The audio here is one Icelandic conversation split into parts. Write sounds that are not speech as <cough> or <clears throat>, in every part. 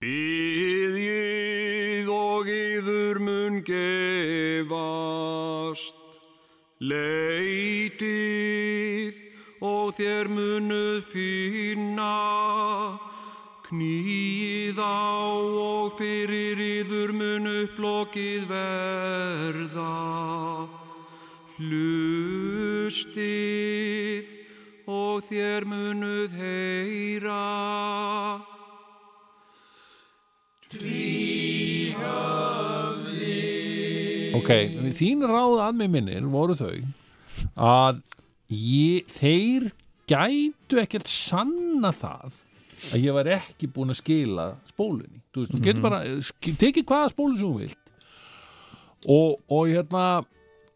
Byðið og yður mun gefast, leitið og þér munuð finna, knýið á og fyrir Ok, þín ráð að mig minnir voru þau að ég, þeir gætu ekkert sanna það að ég var ekki búin að skila spólunni. Þú veist, þú getur bara, sk- tekið hvaða spólu sem þú vilt. Og, og hérna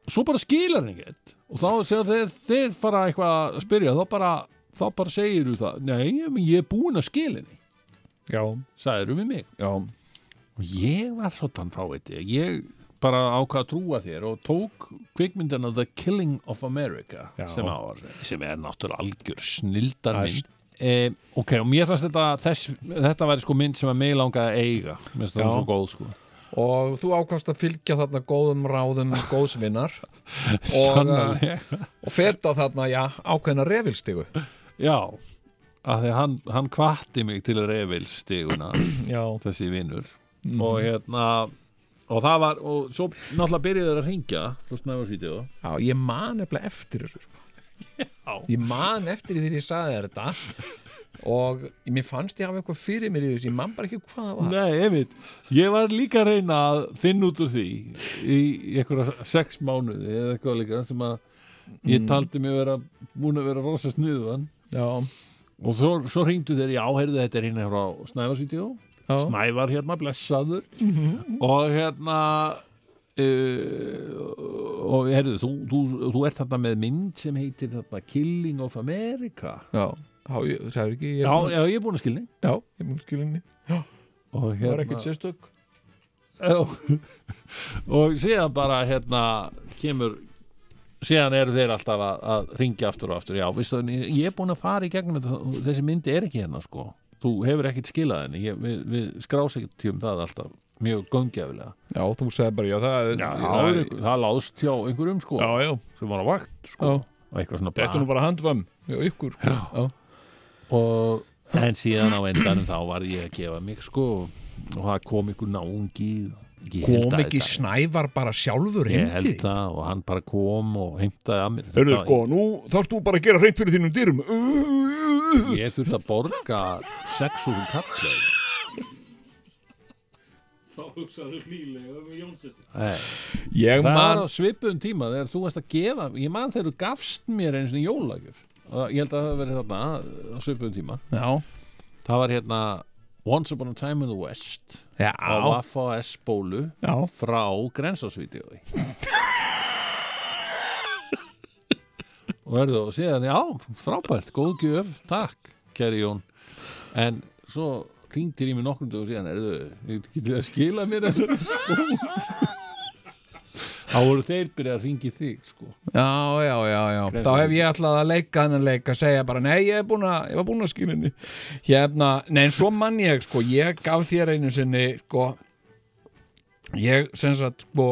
svo bara skilar hann ekkert. Og þá segja þeir, þeir fara eitthvað að spyrja þá bara, þá bara segir þú það nei, ég er búin að skila henni. Já, sagðir við mig? Já, og ég var svona þá veit ég ég bara ákvað að trúa þér og tók kvikmyndina The Killing of America Já. sem, á, sem er náttúrulega algjör snildar Það er mynd eh, ok, og mér fannst þetta þess, þetta væri sko mynd sem að mig langaði að eiga mér finnst Já. svo góð sko og þú ákvæmst að fylgja þarna góðum ráðum góðsvinnar <laughs> og, Sannarlega. og ferða þarna, já, ákveðna revilstigu já, af því hann, hann kvatti mig til revils stiguna <clears throat> Já, þessi vinnur Mhm. og hérna og það var, og svo náttúrulega byrjuðu þeir að ringja þú snæfarsvídeó já ég man nefnilega eftir þessu sko. Ég man eftir því þegar ég saði þér þetta. Og mér fannst ég hafa eitthvað fyrir mér í þessu, ég man bara ekki hvað það var. Nei, einmitt, ég var líka að reyna að finna út úr því í, einhverja sex mánuði eða eitthvað líka sem að ég taldi mig vera búin að vera rosa sniðvan Já, og svo, svo hringdu þeir, já, heyrðu þetta er hérna frá Snæfarsvídeó já, Snævar hérna, blessaður. Og hérna uh, og heyrðu, þú, þú, þú ert þarna með mynd sem heitir þarna Killing of America. Já, já, ég sagði ekki ég, Já, já, ég er búin að skilni já, ég mun skilinni og Það var ekkert sérstök. Já. <laughs> og síðan bara hérna kemur síðan eru þeir alltaf að, að ringja aftur og aftur, já, veistu, ég er búin að fara í gegnum þetta, þessi myndi er ekki hérna sko, þú hefur ekkert skilað henni. Ég, við, við skrás ekkert um það alltaf mjög göngjafilega Já, þú sagði bara, já, það já, það, er, það láðst hjá einhverjum sko. Já, já, sem var á vakt sko. Þetta er nú bara handvam ykkur sko. já. og en síðan á endanum þá var ég að gefa mig sko. Og það kom ykkur náungi Kom ekki þetta- snævar bara sjálfur Ég held það og hann bara kom og heimtaði að mér. Þetta- sko, nú þarfst þú bara að gera hreint fyrir þínum dyrum. Ég þurfti að borga 600 kallar Þá hugsaðu hlýlega um Jónsson Nei, Ég Það var man á svipuðum tíma þegar þú varst að gefa Ég man þegar þú gafst mér jólagjöf og ég held að það hafi verið þarna á svipuðum tíma. Já, Það var hérna Once Upon a Time in the West já, á Waffa S bólu já. frá grensásvídeói <laughs> og verðu og síðan, já, frábært, góð gjöf, takk, kæri Jón. En svo ringtir í mig nokkrum dögum síðan, erðu, getið að skila mér þessari skó þá voru þeir byrjað að ringi þig, sko. Já, já, já, já. Þá hef ég alltaf að leika þennan leik að segja bara, nei, ég, er búin að, ég var búin að skilja henni. Hérna, nei, en svo mann ég, sko ég gaf þér einu sinni, sko ég, sem sagt, sko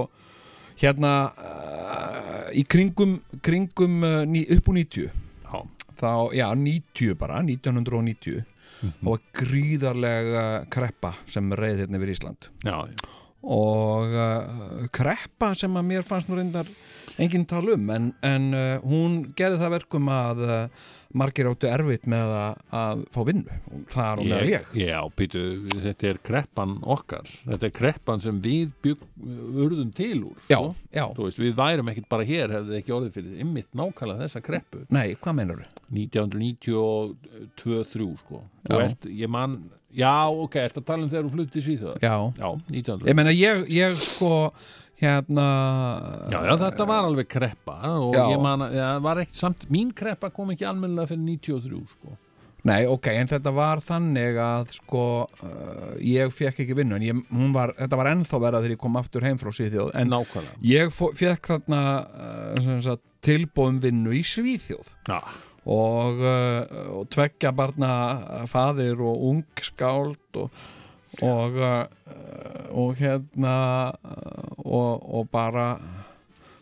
hérna uh, í kringum, kringum uh, ný, upp úr 90 Já. þá, já, 90 bara, 1990 þá var gríðarlega kreppa sem reið hérna yfir Ísland. Já, já, og uh, kreppa sem að mér fannst nú reyndar enginn tala um en, en uh, hún gerði það verkum að uh, margir áttu erfitt með að, að fá vinnu. Og það er hún meðal ég já, Pítu, þetta er kreppan okkar. Þetta er kreppan sem við urðum til úr Já, sko. já, veist, við værum ekkert bara hér hefði ekki orðið fyrir ymmit nákvæmlega þessa kreppu. Nei, hvað meinar þú? 1992-3 sko. Ert, ég man já, ok, ertu að tala um þegar þú flutti í Svíþjóðar Já, já, 1900 ég meina ég, ég sko hérna já, já, þetta var alveg kreppa og Já. ég man að, samt mín kreppa kom ekki almennilega fyrir 93 sko. Nei, ok, en þetta var þannig að sko, uh, ég fekk ekki vinnu en ég, hún var, þetta var ennþá verða þegar ég kom aftur heim frá Svíþjóð en nákvæmlega ég fekk þarna uh, tilbóðum vinnu í Svíþjóð já, og, uh, og tveggja barna faðir og ung skáld og, og uh, og hérna og, og bara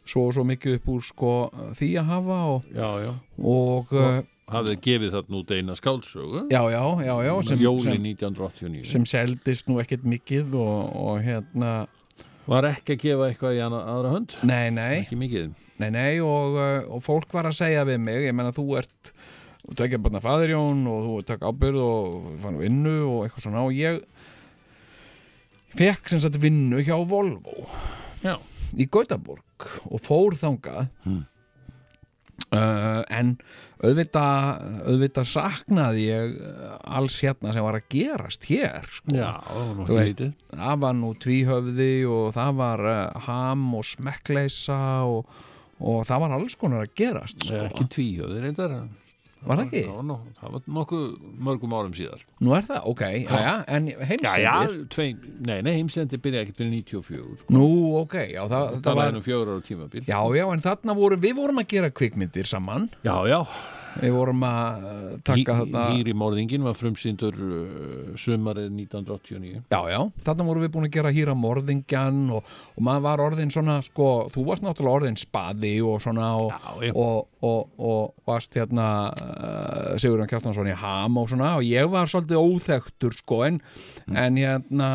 svo og svo mikið upp úr sko því að hafa og, já, já. og uh, hafið gefið þarna út eina skáldsögu? Já, já, já, já sem, sem, 1989 sem seldist nú ekkert mikið og, og hérna var ekki að gefa eitthvað í anna, aðra hönd? Nei, nei, ekki mikið. Nei, nei og, uh, og fólk var að segja við mig, ég menna þú ert þú tekja bara faðirjón og þú ert taka ábyrð og fann vinnu og eitthvað svona. Og ég fekk sem sagt vinnu hjá Volvo Já. í Gautaborg og fór þangað Hmm. uh, en auðvitað auðvitað saknaði ég uh, alls hérna sem var að gerast hér sko. já, veist, það var nú tvíhöfði og það var uh, ham og smekkleisa og, og það var alls konar að gerast sko. ekki tvíhjöður reyndar Var það ekki? það nok það var nokkuð mörgum árum síðar. Nú er það, ok, já, já, en já, heimsendir? Já, tveim, nei, nei, heimsendi byrja ekkert fyrir 94 sko. Nú, ok, já, það, það það var var um fjögur ára tímabil. Já, já, en þarna voru, við vorum að gera kvikmyndir saman. Já, já, Við vorum að uh, taka þarna Hýri morðingin var frumsýndur uh, sumarið 1989 Já, já, þarna vorum við búin að gera hýra morðingjan og, og maður var orðin svona, sko, þú varst náttúrulega orðin spaði og svona og, Já, já. og, og, og varst hérna uh, Sigurðan Kjartansson í ham og svona og ég var svolítið óþektur, sko, en, Mm. en hérna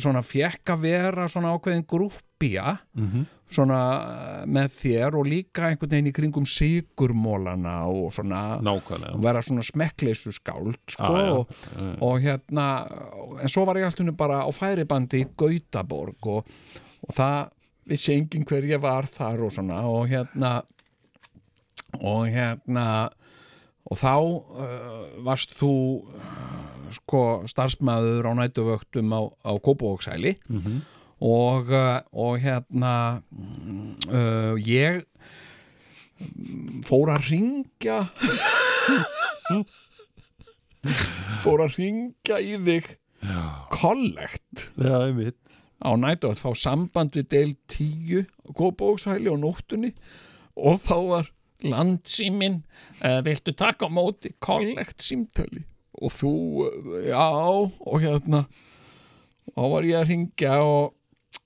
svona fekk að vera svona ákveðin grúppía Mhm. Svona uh, með þér og líka einhvern veginn í kringum sigurmólana og svona nákvæmlega. vera svona smekkleysu skáld sko, Já, já, og, og hérna en svo var ég alltaf bara á færibandi í Gautaborg og, og það vissi enginn hver ég var þar og svona og hérna og hérna og þá uh, varst þú uh, sko starfsmæður á nætuvöktum á, á Kópavóksæli og, uh, og hérna mm, uh, ég fór að ringja <laughs> fór að ringja í þig einmitt. Á nættu að fá samband við del 10 Kópavókshæli og nóttunni. Og þá var landsímin uh, viltu taka á móti kollekt símtali? Og þú, já og hérna þá var ég að ringja og,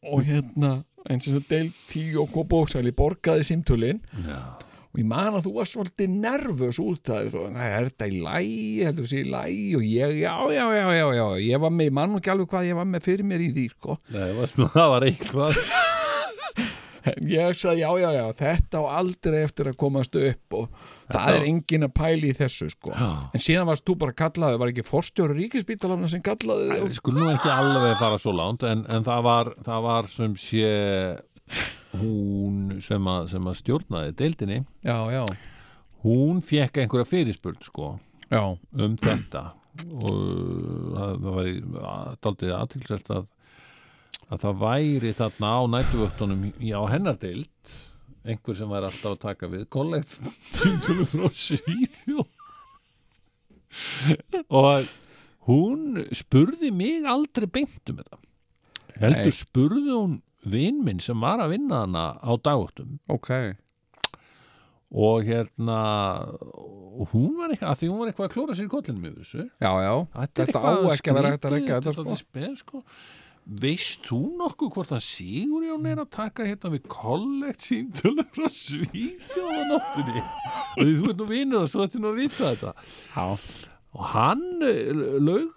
og hérna eins og það del 10 og Kópavókshæli borgaði símtölin. Já, og ég man að þú var svolítið nervös út það, þú, "Nei, er þetta í lægi heldur þessi í lægi og ég, já, já, já, já, já. Ég var með, ég man nú ekki alveg hvað ég var með fyrir mér í því, sko. Nei, það var- <laughs> það eitthvað ég sagði, já, já, já, þetta á aldrei eftir að komast upp og það er engin að pæli í þessu, sko. Já. en síðan varst þú bara kallaði, var ekki forstjóri ríkispítalana sem kallaði Æ, þig? Við skulum nú ekki alveg fara svo langt en, en það, var, það var sem sé hún sem að, sem að stjórnaði deildinni. Já, já, hún fekk einhverja fyrirspurn sko já, um þetta. Og það, það var daldið aðtilselt að, að það væri þarna á nættuvöktunum á hennar deild einhver sem væri alltaf að taka við kollegt <laughs> símtölum frá Svíþjó og hún spurði mig aldrei beint um þetta. Heldur spurði hún vinn minn sem var að vinna hana á dagvöktum ok. Og hérna og hún var eitthvað, að því hún var eitthvað að klóra sér í kollinum yfir þessu. Já, já, Þetta, þetta á eitthvað ekki að vera hægt að skrítið, rekja þetta, er sko. dálítið spes, sko. Veist þú nokkuð hvort að Sigurjón er að taka hérna við kollekt símtölum frá Svíþjóða nóttunni? Og því þú ert nú vinur og svo ætti nú að vita þetta. Já, og hann eh, laug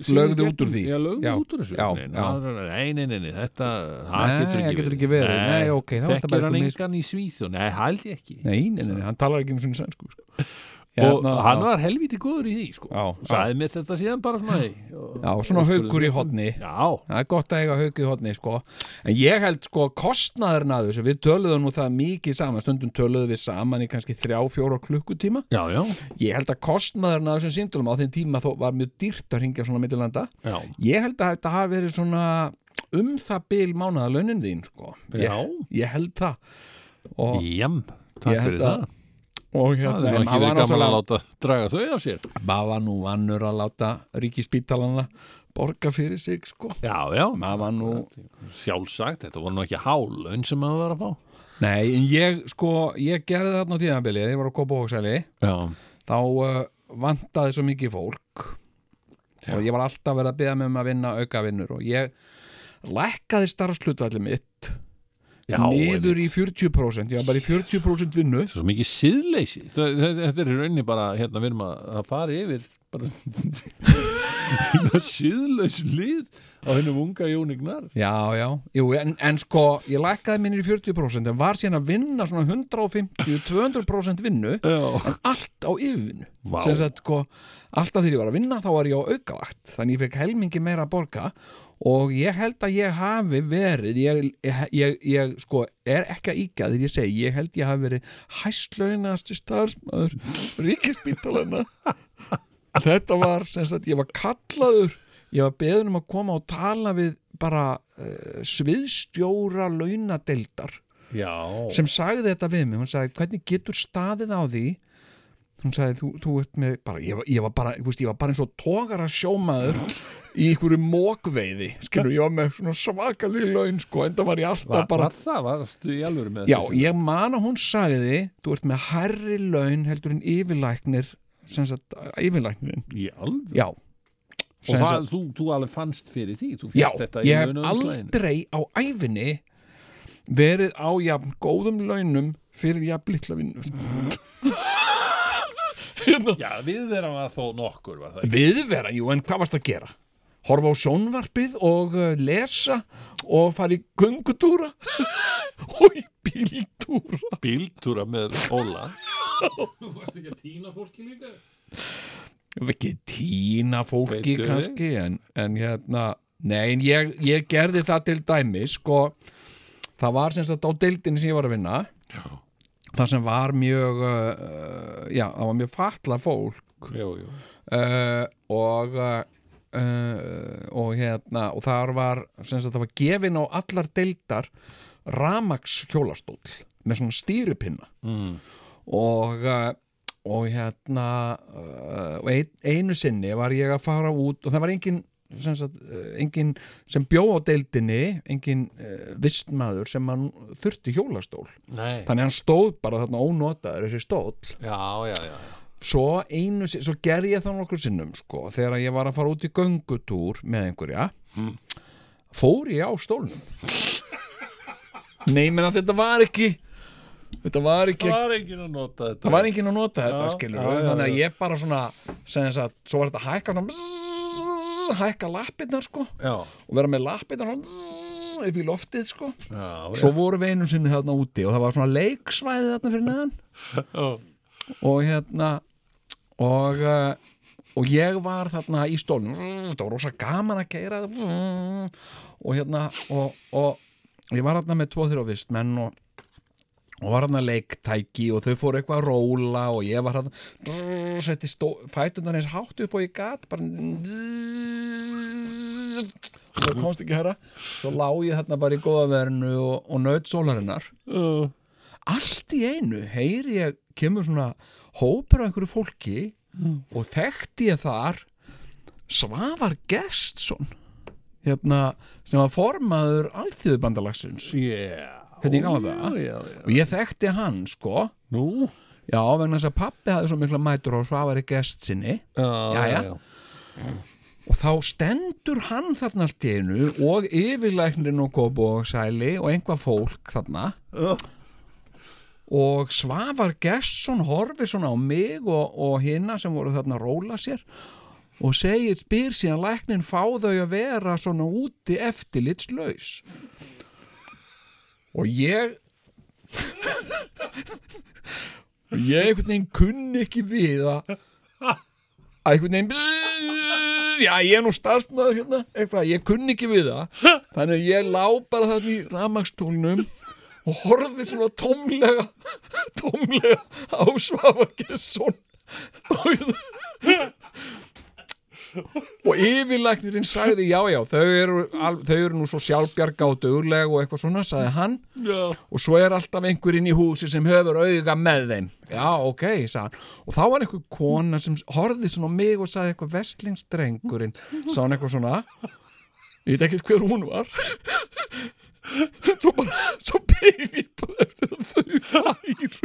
Lögðu út úr því. Já, lögðu Já, út úr þessu. Já, Nei, nei, nei, nei, nei, þetta það Nei, getur getur ekki verið. Nei, ok, þá er þetta Þekkir hann engan í Svíþjóð? Nei, held ég ekki. Nei, nei, nei, nei, hann talar ekki um svona sænsku, sko og Hérna, hann var helviti góður í því sko. Sagði mér þetta síðan bara svona hey, Já, svona haukur í horni. Já, Það er gott að eiga hauk í hodni sko. en ég held sko kostnaðurinn að þessu við töluðum nú það mikið saman stundum töluðum við saman í kannski þrjá, fjóra klukkutíma já, já, ég held að kostnaðurinn að þessum símtölum á þeim tíma þó var mjög dýrt að ringja svona millilanda já. ég held að þetta hafi verið svona um það bil mánaðalaunin þín sko. ég, ég held það og, Jam, Ég held að- það og Það hérna, nú maður var gaman að náttúrulega láta draga þau á sér. Maður var nú vannur að láta ríkispítalana borga fyrir sig sko. Já, já, maður var nú sjálfsagt Þetta voru nú ekki hálun sem maður var að fá. Nei, en ég sko, ég gerði þarna á tíðanbilið, ég var að kópa hóksæli Já, þá uh, vantaði svo mikið fólk. Og ég var alltaf verið að beða mig um að vinna auka vinnur og ég lækkaði starfslutvalli mitt Já, niður í einmitt. 40% ég var bara í 40% vinnu. Svo mikið þa- þetta er í rauninni bara hérna við erum að, að fara yfir bara <laughs> siðlaus lið á hennum unga Jónignar Já, já, Jú, en, en sko ég lækkaði minni í 40% en var síðan að vinna svona 150-200% vinnu Já, en allt á yfirvinnu. Sem sagt sko, alltaf þegar ég var að vinna þá var ég á aukavakt, þannig ég fekk helmingi meira að borga og ég held að ég hafi verið ég, ég, ég, sko, er ekki að íkja þegar ég segi, ég held ég hafi verið hæslaunasti starfsmaður ríkispítalana <laughs> þetta var sem sagt, ég var kallaður ég var beðin um að koma og tala við bara uh, sviðstjóra launadeildar já. sem sagði þetta við mig. Hún sagði hvernig getur staðið á því? Hún sagði þú, þú ert með bara, ég, var- ég, var bara, veist, ég var bara eins og tógara sjómaður í einhverju mókveiði skilur, ég var með svona svakalí laun sko, en það var ég alltaf Var, bara var það, varstu í alvöru með já, þessu? ég man að hún sagði þú ert með herri laun heldur en yfirlæknir sem sagt, yfirlæknirinn Í alvöru? já, Og það, sagt- þú, þú alveg fannst fyrir því já ég hef aldrei á æfinni verið á jafn góðum launum fyrir jafn litla vinnu hérna Já, við var þó nokkur ekki? Viðvera, jú, en hvað varst að gera? Horfa á sjónvarpið og uh, lesa og fara í göngutúra. <laughs> Og í bíltúra. Bíltúra með Óla. Þú varst ekki að týna fólki líka? ekki tína fólki Veitu. kannski en, en hérna nei, en ég, ég gerði það til dæmi sko, það var sem sagt á deildinni sem ég var að vinna. Já, það sem var mjög uh, já, það var mjög fatla fólk. Já, já uh, og uh, og hérna og þar var, það var gefin á allar deildar ramax hjólastól með svona stýrupinna mm. og uh, og hérna uh, og ein, einu sinni var ég að fara út og það var engin sem, uh, engin sem bjó á deildinni engin uh, vistmaður sem þurfti hjólastól Nei þannig að hann stóð bara þarna ónotaður þessi stóll Já, já, já, já. Svo einu svo gerði ég það nokkur sinnum sko, þegar ég var að fara út í göngutúr með einhverja Mm. fór ég á stólnum. Nei, menn þetta var ekki þetta var ekki Það var enginn að nota þetta. Það var enginn að nota þetta Já, skilur já, já, þannig að ég bara svona sem þess að, svo var þetta að hækka svona, bzzz, hækka lappirnar sko. Og vera með lappirnar svona bzzz, upp í loftið sko. Svo voru við einu sinni þarna úti og það var svona leiksvæði þarna fyrir neðan. Og hérna og uh, og ég var þarna í stólnum. Þetta var rosa gaman að keira og hérna og, og ég var þarna með tvo þrjá vistmenn og og var hann að leiktæki og þau fóru eitthvað að róla og ég var hann setti fætunar eins hátt upp og ég gat bara og það komst ekki herra svo lá ég þarna bara í góða verinu og, og naut sólarinnar. Allt í einu heyri ég kemur svona hópur af einhverju fólki og þekkti ég þar Svavar Gestsson hérna sem var formaður alþjóðubandalagsins yeah. Hvernig ég kalla það? Já, já, og ég þekkti hann sko Nú já, vegna þess að pappi hafði svo mikla mætur á Svavari Gestsinni Já, Jæja. og þá stendur hann þarna allt í einu og yfirlæknirinn og Kobo og einhvað fólk þarna já. Og Svavar Gesson horfir svona á mig og, og hinna sem voru þarna að róla sér og segir, spyr síðan læknin fá þau að vera svona úti eftirlitslaus? Og ég ég einhvern veginn kunni ekki við að einhvern veginn já ég er nú starfsmaður hérna ég kunni ekki við það. Þannig að ég lá bara þarna í ramagstólnum og horfði svona tómlega tómlega á Svafa Gesson. Og, yfirlæknirinn sagði já já þau eru, al- þau eru nú svo sjálfbjarga og dugleg og eitthvað svona sagði hann. Já. og svo er alltaf einhverinn í húsi sem hefur auga með þeim. Já ok, sagði hann. Og þá var einhver kona sem horfði svona mig og sagði eitthvað vestlingstrengurinn sagði hann eitthvað svona. Ég veit ekki hver hún var svo bara svo beigð ég bara eftir að þau færu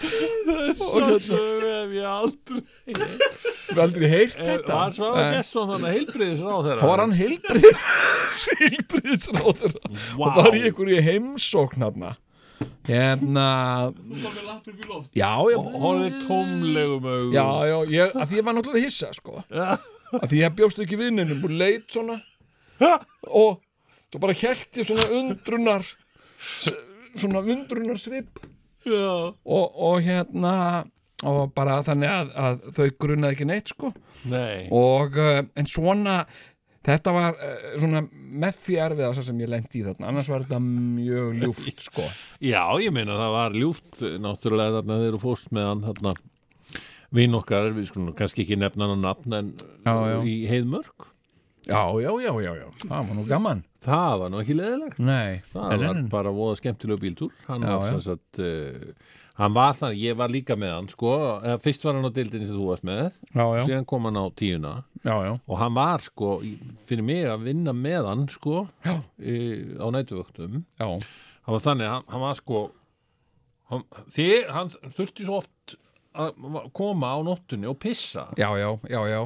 Þessa sögu hef ég aldrei Við aldrei heyrt þetta? Var Svavar Nei. Gesson þannig heilbriðis ráð þeirra var hann heilbriðis <laughs> heilbriðisráður Vá. og var í einhverju heimsókn hérna hérna já, já, Hóðið tómlegum augum. Já, já, ég, að því ég var náttúrulega hissa sko. Að því ég bjóst ekki vinnunum og leit svona og svo bara ég svona undrunar svona undrunar svip og, og hérna og bara þannig að, að þau grunnaði ekki neitt sko. Nei. Og uh, en svona þetta var uh, svona með því erfiðast sem ég lendi í þarna. Annars var þetta mjög ljúft sko. Já, ég meina það var ljúft náttúrulega þarna þegar þú fórst með hann þarna. Vinn okkar, við skulum kannski ekki nefna hann á nafn en Já, já. í heiðmörk já, já, já, já, já, það var nú gaman. Það var nú ekki leðilegt nei, það var en, bara voða skemmtilega bíltúr. Hann uh, hann var þannig, ég var líka með hann sko, eða fyrst var hann á dildinni sem þú varst með. Já, já, síðan kom hann á tíuna. Já, já, og hann var sko, fyrir mig að vinna með hann sko Já. í, á nætuvöktum já, hann var þannig, hann, hann var sko hann, því, hann þurfti svo oft að koma á nóttunni og pissa? Já, já, já, já.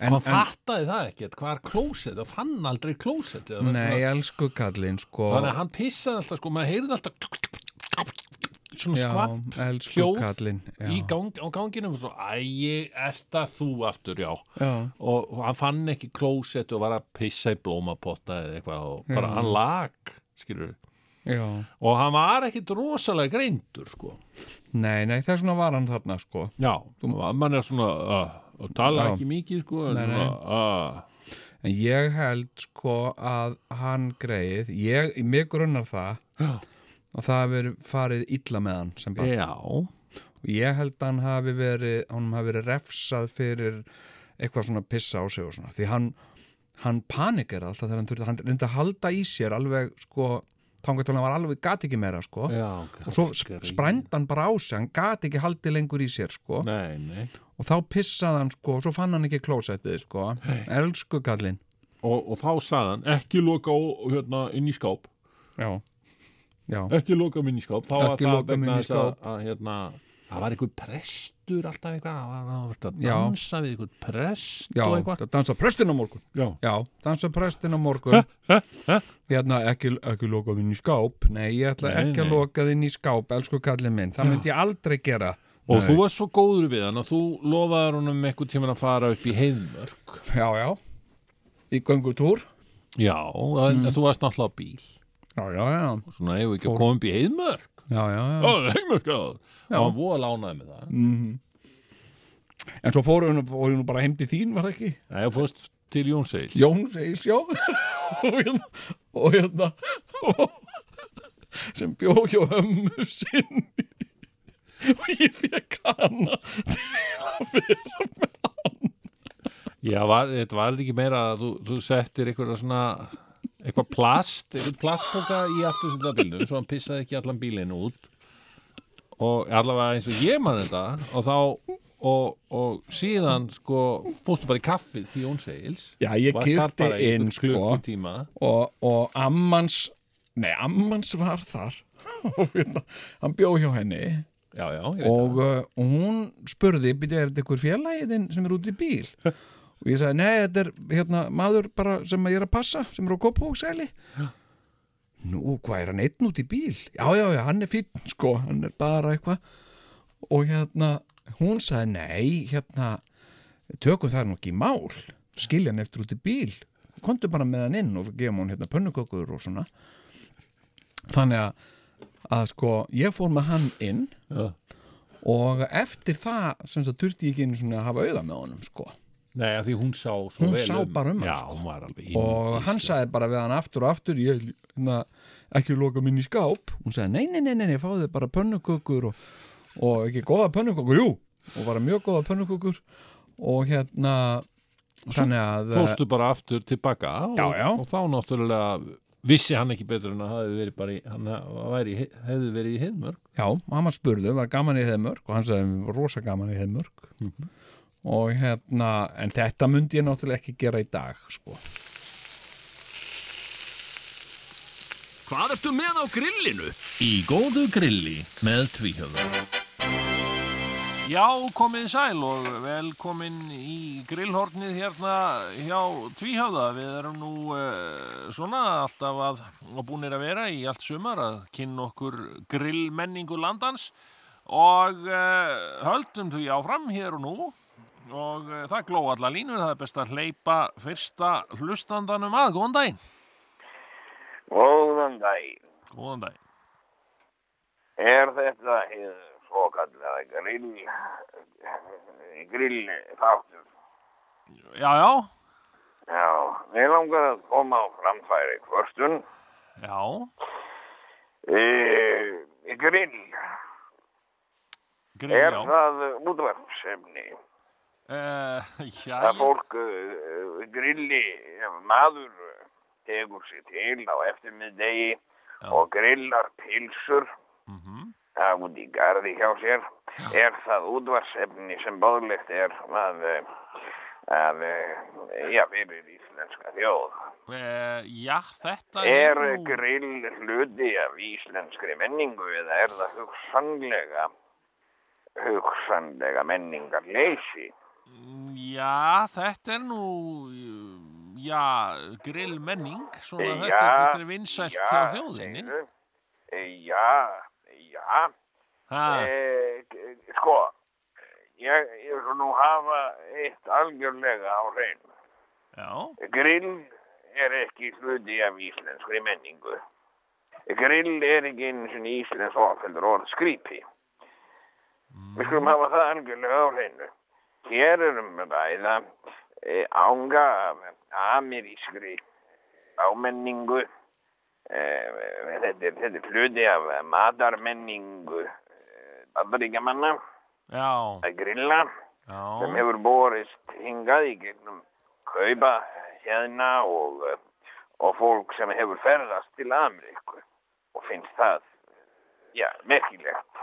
en, hann fattaði það ekkert, hvað er klósett? Og fann aldrei klósett nei, elsku kallinn sko. Þannig að hann pissaði alltaf sko, maður heyrði alltaf svona elsku hljóð í gang, á ganginum og svo, æ, er það þú aftur, já. Já, og, og hann fann ekki klósett og var að pissa í blómapotta eða eitthvað og bara Já. hann lag skilur já. Og hann var ekkit rosalega greindur sko nei, nei, þess vegna var hann þarna sko. Já, mann er svona uh, og tala Já. ekki mikið sko en Nei, nei. uh, en ég held sko að hann greið ég, mig grunnar það já, að það hafi verið farið illa með hann sem barn. Já, og ég held að hann hafi verið hann hafi verið refsað fyrir eitthvað svona pissa á sig og svona því hann, hann panikar alltaf þegar hann þurfti hann reyndi að halda í sér alveg sko tangatölan var alveg gat ekki meira sko. Já og svo sprænd hann bara á sig hann gat ekki haldið lengur í sér sko. Nei, nei. Og þá pissaði hann sko og svo fann hann ekki klósettið sko. Elsku kallinn. Og, og þá sagði hann ekki loka hérna, inn í skáp. Já, já, ekki loka inn í skáp. Þá var það vegna þess að hérna, það var einhver prestur alltaf eitthvað það var- var að Já. dansa við einhver prest já og eitthvað. það dansa prestin á morgun. Já, já, dansa prestin á morgun. Hérna ekki, ekki lokað inn í skáp. Nei, ég ætla Nei, ekki að nei. lokað inn í skáp elsku kallinn minn, það myndi ég aldrei gera. Og Nei. þú varst svo góður við hann að þú lofaður honum eitthvað tíma að fara upp í heiðmörk. Já, já, í göngutúr. Já, en þú varst náttúrulega á bíl. Já, já, já, og svona hefur ekki að koma upp í heiðmörk og hann voða lánaði með það. Mm en svo fóru hún, fóru hún bara heim til þín var það ekki? Nei, fórst til Jón Seils Jón Seils, já. <laughs> Og hérna, og hérna sem bjó hjá ömmu sinn og ég fekk hana til að vera með Já, var, þetta var ekki meira að þú, þú settir eitthvað svona eitthvað plast, plastpoka í aftursönda bílnum, svo hann pissaði ekki allan bílinn út. Og allavega eins og ég man þetta og þá og, og síðan sko fórstu bara í kaffið til Jón Seils. Já, ég í inn sko og, og ammans nei, ammans var þar. <laughs> Hann bjó hjá henni. Já, já, og, uh, og hún spurði, byrja, er þetta ykkur félagið sem er út í bíl <laughs> og ég sagði, nei, þetta er hérna, maður bara sem ég er að passa, sem er á Kópavóksæli nú, hvað er hann einn út í bíl? Já, já, já, hann er fínn, sko hann er bara eitthvað. Og hérna, hún sagði, nei, hérna tökum það nú ekki í mál. Skilja hann eftir út í bíl. Komdu bara með hann inn og gefum hann hérna pönnukökur og svona. Þannig að, að sko ég fór með hann inn Já. og eftir það sem það þurfti ég ekki einu svona að hafa auða með honum sko Nei, að því hún sá svo Hún vel sá bara um hann, Já, sko. hún var alveg og hann sagði bara við hann aftur og aftur ég hérna, ekki loka minn í skáp. Hún sagði nei, nei, nei, nei, nei fáðu bara pönnukökur og, og ekki góða pönnukökur, jú og bara mjög góða pönnukökur. Og hérna þannig að Fórstu bara aftur tilbaka og, Já, já. og þá náttúrulega vissi hann ekki betur en að það hefði verið bara í, hann væri, hefði verið í heiðmörk. Já, hann var spurðu, var gaman í heimörk og hann sagði, rosa gaman í heimörk og hérna en þetta myndi ég náttúrulega ekki gera í dag sko. Hvað ertu með á grillinu? Í góðu grilli með tvíhjöfum Já, komið sæl og velkomin í grillhornið hérna hjá Tvíhöfða. Við erum nú uh, svona alltaf að, og búinir að vera í allt sumar að kynna okkur grillmenningu landans og uh, höldum því áfram hér og nú og uh, það gló alla línur, það er best að hleypa fyrsta hlustandanum að. Góðan daginn. Góðan daginn. Góðan daginn. Er þetta hið svokallaða grill, grill þáttur? Já, já, Já, við langar að koma á framfæri kvörstun. já, E, grill, grill, er já. það útvarpsefni? Uh, <laughs> já, Það fólk uh, grilli, maður uh, tegur sig til á eftirmiðdegi og grillar pilsur mhm. að út í garði hjá sér er það útvarsefni sem bóðlegt er að, eh, að eh, já, fyrir íslenska þjóð. Uh, já, þetta Er nú... grill hluti af íslenskri menningu eða er það hugsanlega hugsanlega menningarleysi? Já, þetta er nú, já, grillmenning, svona Eh, þetta, þetta er vinsælt hjá þjóðinni. Já, já, e, sko, ég, ég vil nú hafa eitt algjörlega á hreinu. já, Grill er ekki hluti af íslenskri menningu. Grill er ekki einu sinni íslensk orðfeldur orð skrýpi. Við skulum hafa það algjörlega á hreinu. Hér erum við ræða e, ánga af amerískri ámenningu. E, þetta, er, er hluti af matarmenningu bandaríkjamanna já, að grilla sem já, hefur borist hingað í gegnum kaupa hérna og, eh, og fólk sem hefur ferðast til Ameríku og finnst það, já, merkilegt.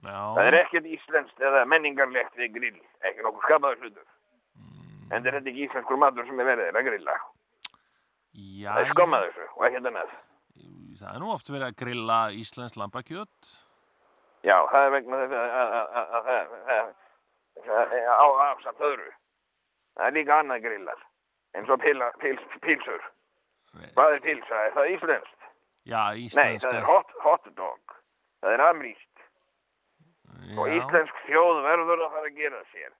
Það er já, ekkert íslenskt eða menningarlegt við grill, ekki nokkuð skapaður hlutur. Mm. En þetta er ekki íslenskur matur sem er verið að grilla. já, Það er skommaður þessu og ekkert annað. það er nú oft verið að grilla íslensk lambakjöt. Já, það er vegna þess að- að að- að- að það er á afsamt öðru. Það er líka annað grillar, eins og pila, pils, pilsur. Hvað er pilsa? Er það íslenskt? Já, Nei, íslenska. það er hot, hot dog. Það er amríst. Og Já, íslensk þjóð verður að fara að gera sér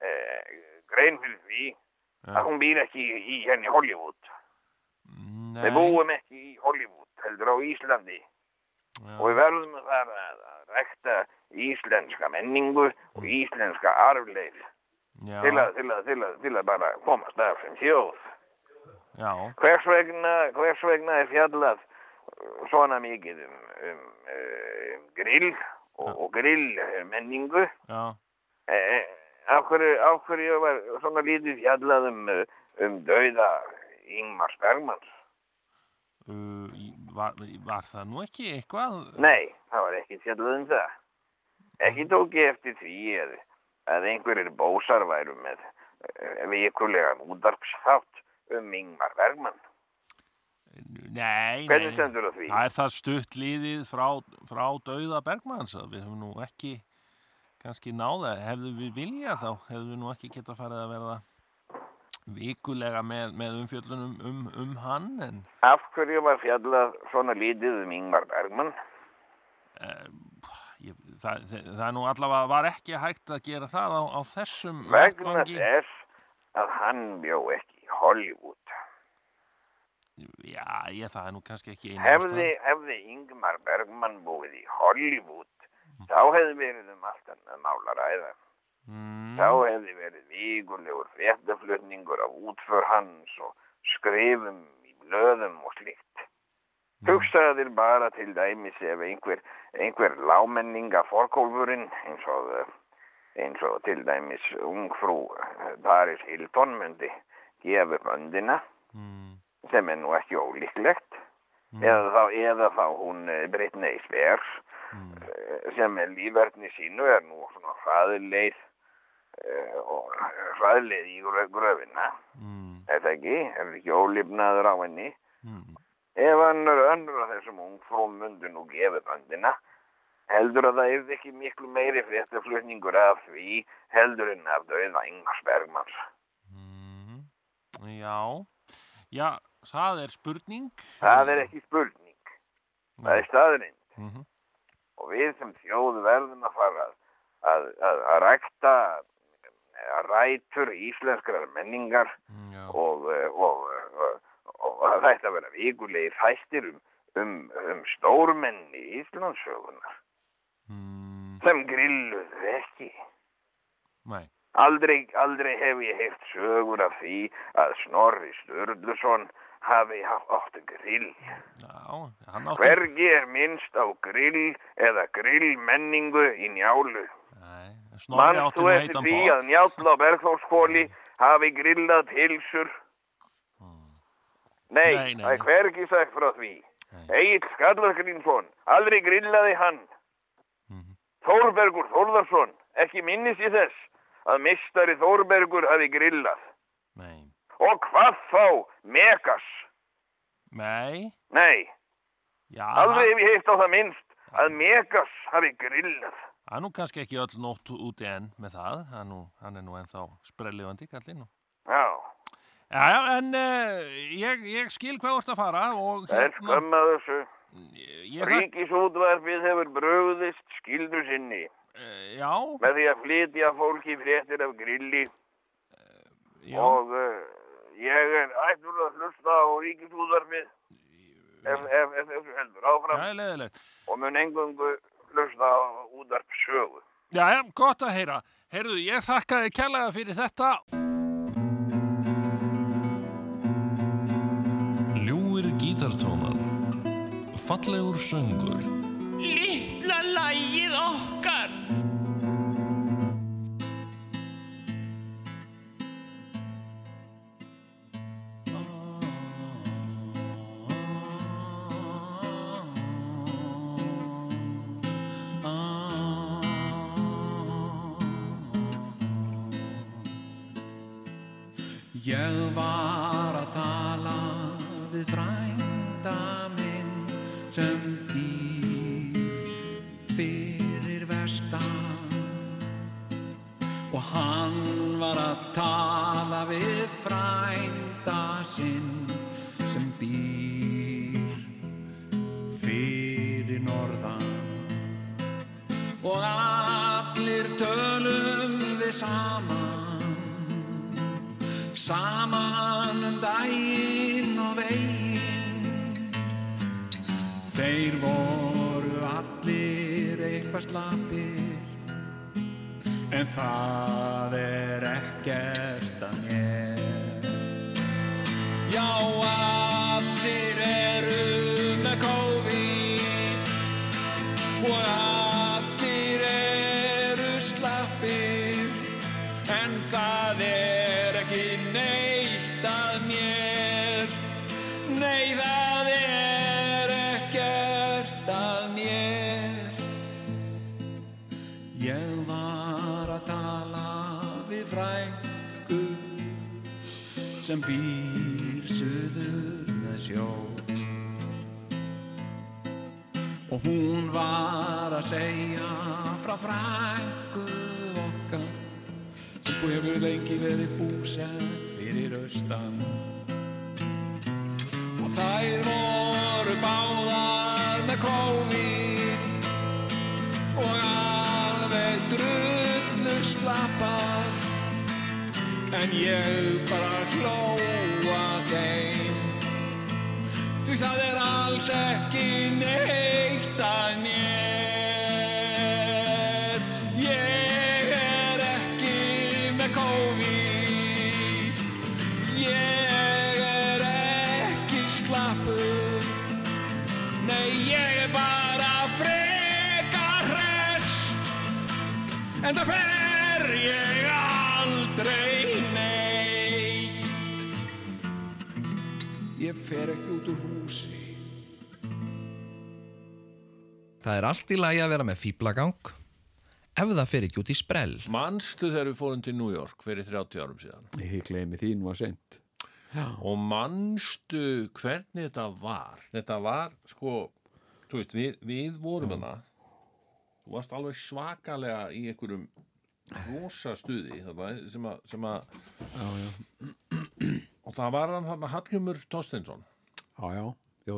eh, grein fyrir því Já. að hún býr ekki í, í henni Hollywood. nei, Við búum ekki í Hollywood, heldur á Íslandi. já, Og við verðum að fara að, rekta íslenska menningu og íslenska arfleif já, til, að, til, að, til, að, til að bara komast af sem þjóð. já, Hvers vegna, hvers vegna er fjallað svona mikið um, um uh, grill og, og grillmenningu? já, Eh, af, hverju, af hverju var svona lítið fjallað um, uh, um dauða Ingmars Bergmans? uh, var, var það nú ekki eitthvað? Nei, það var ekki fjallað um það. Ekki tók ég eftir því að, að einhverjir bósar væru með vikulegan útarpsþátt um Ingmar Bergman. Nei, Hvernig nei, stendur á því? Það er það stutt liðið frá, frá dauða Bergmanns að við höfum nú ekki kannski náða, hefðu við viljað þá hefðu við nú ekki geta farið að verða vikulega með, með umfjöllunum um, um hann en Af hverju var fjallað svona lítið um Ingmar Bergman? ég, það, það, það er nú allavega var ekki hægt að gera það á, á þessum Vegna þess að hann bjó ekki í Hollywood. Já, ég, það er nú kannski ekki einu Hefði, hefði Ingmar Bergman búið í Hollywood, þá hefði verið um allt annað mál að ræða. mm, Þá hefði verið vikulegur fréttaflutningur af útför hans og skrifum í blöðum og slíkt. Hugsaðu þér bara til dæmis ef einhver, einhver lámenninga forkólfurinn eins og, eins og til dæmis ungfrú Paris Hilton myndi gefa upp öndina. Mm, sem er nú ekki ólíklegt eða, þá, eða þá hún eh, Britney Spears mm, eh, sem er lífverðni sínu er nú svona hraðleið uh, og hraðleið í grö- gröfina. Mm, er það ekki, er ekki ólifnaður á henni? Mm, ef önnur, önnur af þessum ungfrúm myndu nú gefa böndina heldur að það er ekki miklu meiri fréttaflutningur af því heldur en af döða Ingmars Bergmans. Mhm. Já, já, það er spurning. Það er ekki spurning. Það er staðrind. Mhm. Og við sem þjóð verðum að fara að, að, að, rækta að rætur íslenskrar menningar Já, og, og, og, og, það ætti að vera vikulegi þættir um, um, um stórmenni Íslandsögunar mm, sem grilluðu ekki. nei, Aldrei, aldrei hef ég heyrt sögur af því að Snorri Sturluson hafi haft áttu grill. já, hann átti... Hvergi er minnst á grill eða grillmenningu í njálu. Mann þú eftir því að njáll á Bergþórskóli hafi grillað pilsur? Nei, Nei, nei, það er hvergi sagt frá því. Egil Skallargrínsson, aldrei grillaði hann. Mhm. Þórbergur Þórðarsson, ekki minnist í þess að mistari Þórbergur hafi grillað. Og hvað þá? Megas? nei, Nei, já, aldrei hef ég heilt á það minnst að Megas hafi grillað. Það er nú kannski ekki öll nótt úti enn með það, hann nú, hann er nú ennþá sprellifandi kallinn. Já, Já, já, en uh, ég, ég skil hvað ert að fara og það er skömm að þessu. Ríkisútvarfið hefur bröðist skildu sinni uh, já, með því að flytja fólki fréttir af grilli já, og uh, ég er ættur að hlusta á ríkisútvarfið ef, ef, ef þessu heldur áfram er leðilegt. og mun engungu hlusta á útvarp sögu. Já, já, gott að heyra. Heyrðu, ég þakka þið kærlega fyrir þetta. Ljúir gítartónar, fallegur söngur, Lítla lægið okkar var að tala við frænda minn sem býr fyrir vestan. Og hann var að tala við frænda sinn sem býr fyrir norðan. Og allir tölum við saman saman um daginn og veginn. Þeir voru allir eitthvað slappir en það er ekkert að mér. Já, allir sem býr suður með sjó. Og hún var að segja frá frængu okkar sem hefur lengi verið búsett fyrir austan. Og þær voru báðar með COVID og alveg drullu slappar en ég bara hlóa þeim. Því það er alls ekki neitt að mér. Ég er ekki með COVID. Ég er ekki slappur. Nei ég er bara frekar hress. En það fer fer ekki út úr húsi. Það er allt í lagi að vera með fýblagang ef það fer ekki út í sprell. Manstu þegar við fórum til New York fyrir 30 árum síðan? Ég gleymi því nú að sent og manstu hvernig þetta var? Þetta var sko þú veist við, við vorum hana þú varst alveg svakalega í einhverjum rosa stuði þarna, sem að, sem að og það var hann þarna Hallgjumur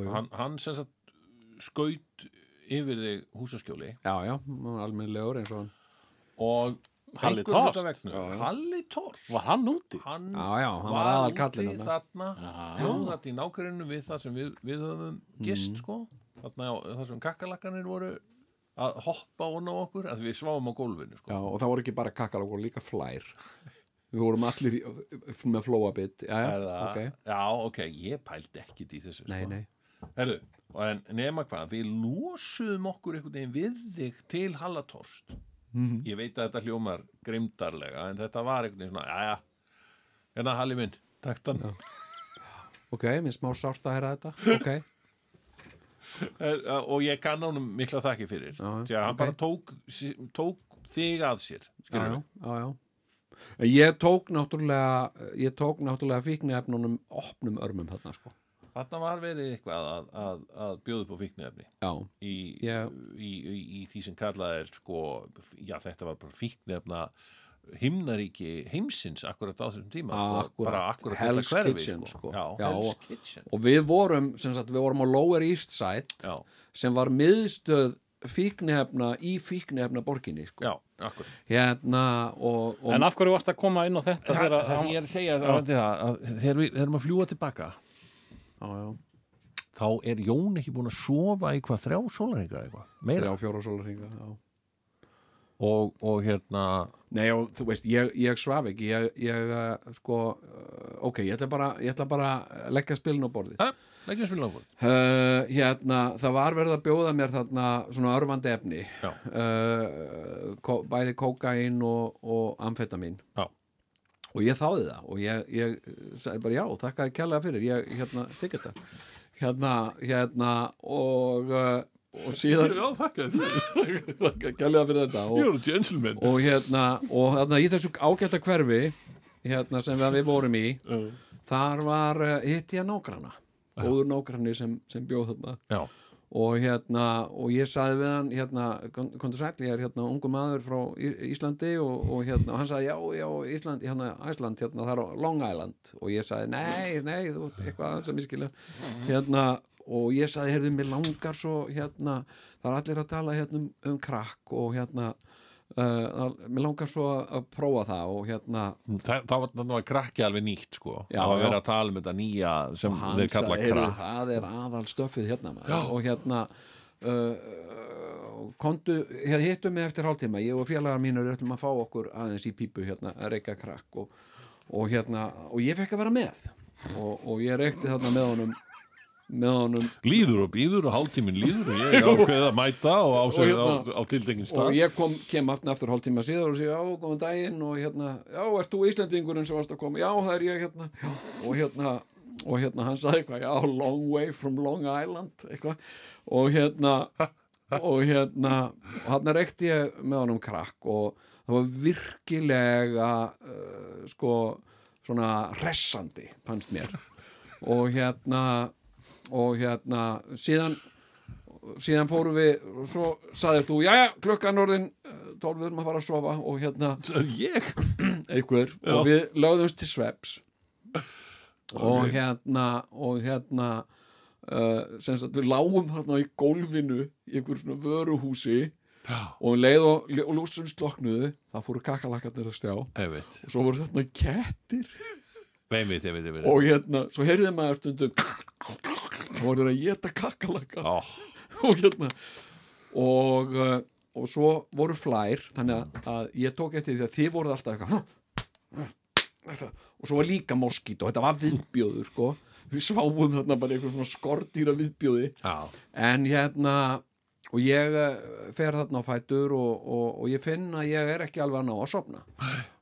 jú. hann, hann sem sagt skaut yfir þig húsaskjóli. Já, já, var almennilegur eins og hann og Halli vegna- Halli Tors Var hann úti? hann Já, já, hann var aðal kallinn úti þarna. þarna hljóðat í nákvæminu við það sem við, við höfum gist Mm. sko. Þarna á- það sem kakkalakkanir voru að hoppa onna á okkur að við sváum á gólfinu sko. Já, og það voru ekki bara kakkalak, voru líka flær Við vorum allir í, með flóabit Já, já, ok. Ég pældi ekkit í þessu Nei, sko. nei, Herru, en nema hvað, við losuðum okkur einhvern veginn við þig til Hallatorst Mhm. ég veit að þetta hljómar grimdarlega en þetta var einhvern veginn svona, já, já. Hérna Halli minn, takk þann ok, minn smá sárt að heyra þetta. Ok, <laughs> og ég kann honum mikla þakki fyrir. Því að hann ok. bara tók, tók þig að sér já, Ég tók náttúrulega ég tók náttúrulega fíknefnunum opnum örmum þarna, sko. Þarna var verið eitthvað að, að, að bjóða upp á fíknefni Já, í, Ég- í, í, í því sem kallað er sko, já þetta var bara fíknefna himnaríki heimsins akkurat á þessum tíma sko, akkurat Hell's hverfi, Kitchen, sko. sko. Já, Já, Hell's og- Kitchen. og við vorum sem sagt, við vorum á Lower East Side já, sem var miðstöð fíknefna í fíknefna borginni, sko. Já, akkurat. Hérna, og, og En af hverju varst að koma inn á þetta það, það sem ég er að segja að, að þegar við erum að fljúa tilbaka já, já, þá er Jón ekki búin að sofa í hvað þrjá meira? Þrjá fjóra sólarringa já. og, og hérna Nei, og þú veist, ég, ég svaf ekki ég, ég uh, sko uh, ok, ég ætla bara, ég ætla bara að leggja spilin á borðið uh, hérna, það var verið að bjóða mér þarna svona örfandi efni. Uh, kó, bæði kókain og, og amfetamin Já. og ég þáði það og ég, ég sagði bara já, þakkaði kærlega fyrir ég, hérna, þykir þetta. Hérna, hérna og uh, og síðan já, <laughs> kærlega fyrir þetta og, og hérna og hérna í þessu ágæta hverfi hérna sem við, vorum í þar var uh, hitt ég nágrana góður nágrani sem, sem bjóð þarna. Já, og hérna og ég saði við hann hérna, kontur sæl, ég er hérna ungu maður frá Íslandi og, og hérna og hann saði já, já, Ísland, hérna Æsland hérna, það er Long Island. Og ég saði nei, nei, þú ert eitthvað sem ég skilja hérna og ég saði, heyrðu, mér langar svo hérna, það er allir að tala hérna um, um krakk og hérna uh, mér langar svo að prófa það og hérna það, það var, það var krakki alveg nýtt sko. Já, var já. verið að tala um þetta nýja sem þeir kalla sagði, "Heyrðu, krakk. það er aðal stöffið hérna maður. og hérna uh, kontu, hér hittum mig eftir hálftíma. Ég og félagar mínur ætlum að fá okkur aðeins í pípu hérna að reyka krakk og, og hérna, og ég fekk að vera með. Og, og ég reykti þarna með honum með honum. Líður og býður og hálftíminn líður og ég <laughs> ákveð að mæta og á, sig, hérna- á, á tildengin og stað ég kom, kem aftur, aftur hálftíma síðar og segi, já, góðan daginn. Og hérna, já, ert þú Íslendingurinn sem varst að koma, já, það er ég hérna. Og hérna, og hérna hann sagði eitthvað, já, long way from Long Island eitthvað, og hérna og hérna og hann reykti ég með honum krakk og það var virkilega uh, sko, svona hressandi, fannst mér. Og hérna og hérna, síðan síðan fórum við og svo saðir þú, jæja, klukkan orðin eh, 12 við erum að fara að sofa. Og hérna ég? <clears throat> Einhver. Og við lögðumst til sveps. Og hérna og hérna uh, sem sagt við lágum hérna í gólfinu í einhver svona vöruhúsi. Og um leið og, og lúsum sloknuðu það fóru kakalakkarnir að stjá. Og einmitt, svo voru þarna kettir einmitt, einmitt, einmitt. og hérna, svo heyrði maður stundum þá voru þeir að geta kakalakka Ó, og hérna og, uh, og svo voru flær þannig að, ég tók eftir því að þið voruð alltaf eitthvað og svo var líka moskít og þetta var viðbjóður sko. Við sváum þarna bara eitthvað svona skordýra viðbjóði já, en hérna og ég uh, fer þarna á fætur og, og, og ég finn að ég er ekki alveg að ná að sofna.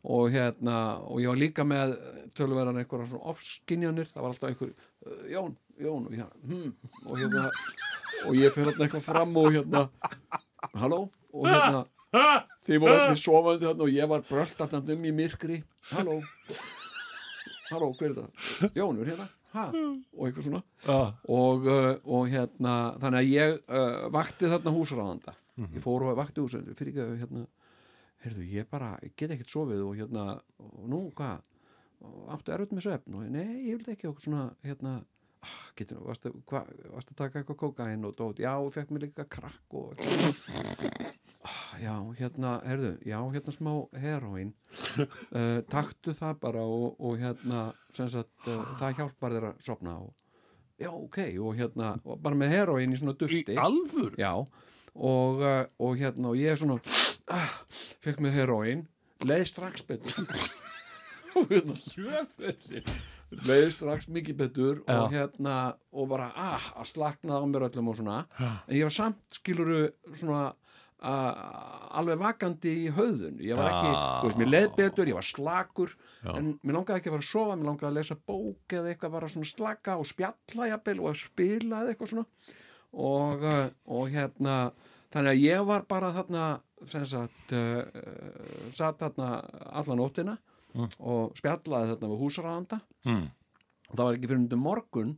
Og hérna og ég var líka með tölverðan einhverja svona ofskinjanir það var alltaf einhver uh, Jón, Jón og, ég, hm, og hérna og ég fer þarna eitthvað fram og hérna halló? Og hérna þið voru allir sofandi þarna og ég var bröldatand um í myrkri. Halló? Halló, hver er það? Jón, er hérna? Ha? og eitthvað svona. Já, og, uh, og hérna þannig að ég uh, vakti þarna húsráðanda. Ég fór og vakti úr fyrir ekki hérna, heyrðu, ég bara ég get ekkert sofið og hérna og nú, hvað, áttu erfitt með svefn? Og nei, ég vildi ekki okkur svona hérna, ah, getur, varstu, hva, varstu að taka eitthvað kókain og dót, já, og fekk mér líka krakk og ah, já, hérna, heyrðu, já, hérna smá heroín uh, taktu það bara og, og hérna, sem sagt, uh, það hjálpar þér að sopna og já, ok, og hérna, og bara með heroín í svona Í dusti. alfur? já, og, uh, og hérna, og ég er svona ah, fekk mér heroín leið strax betur. <laughs> Og hérna sjöfessi leið strax mikið betur og hérna, og bara ah, að slakna á mér öllum og svona. En ég var samt, skiluru svona alveg vakandi í höðun ég var ekki, þú veist, mér leið betur ég var slakur, en mér langaði ekki að fara að sofa mér langaði að lesa bók eða eitthvað bara svona slaka og spjalla jafnvel og að spila eða eitthvað svona. Og, uh, og hérna þannig að ég var bara þarna sem sagt uh, uh, satt þarna alla nóttina og spjallaði þarna við húsræðanda Mm. og það var ekki fyrir undir morgun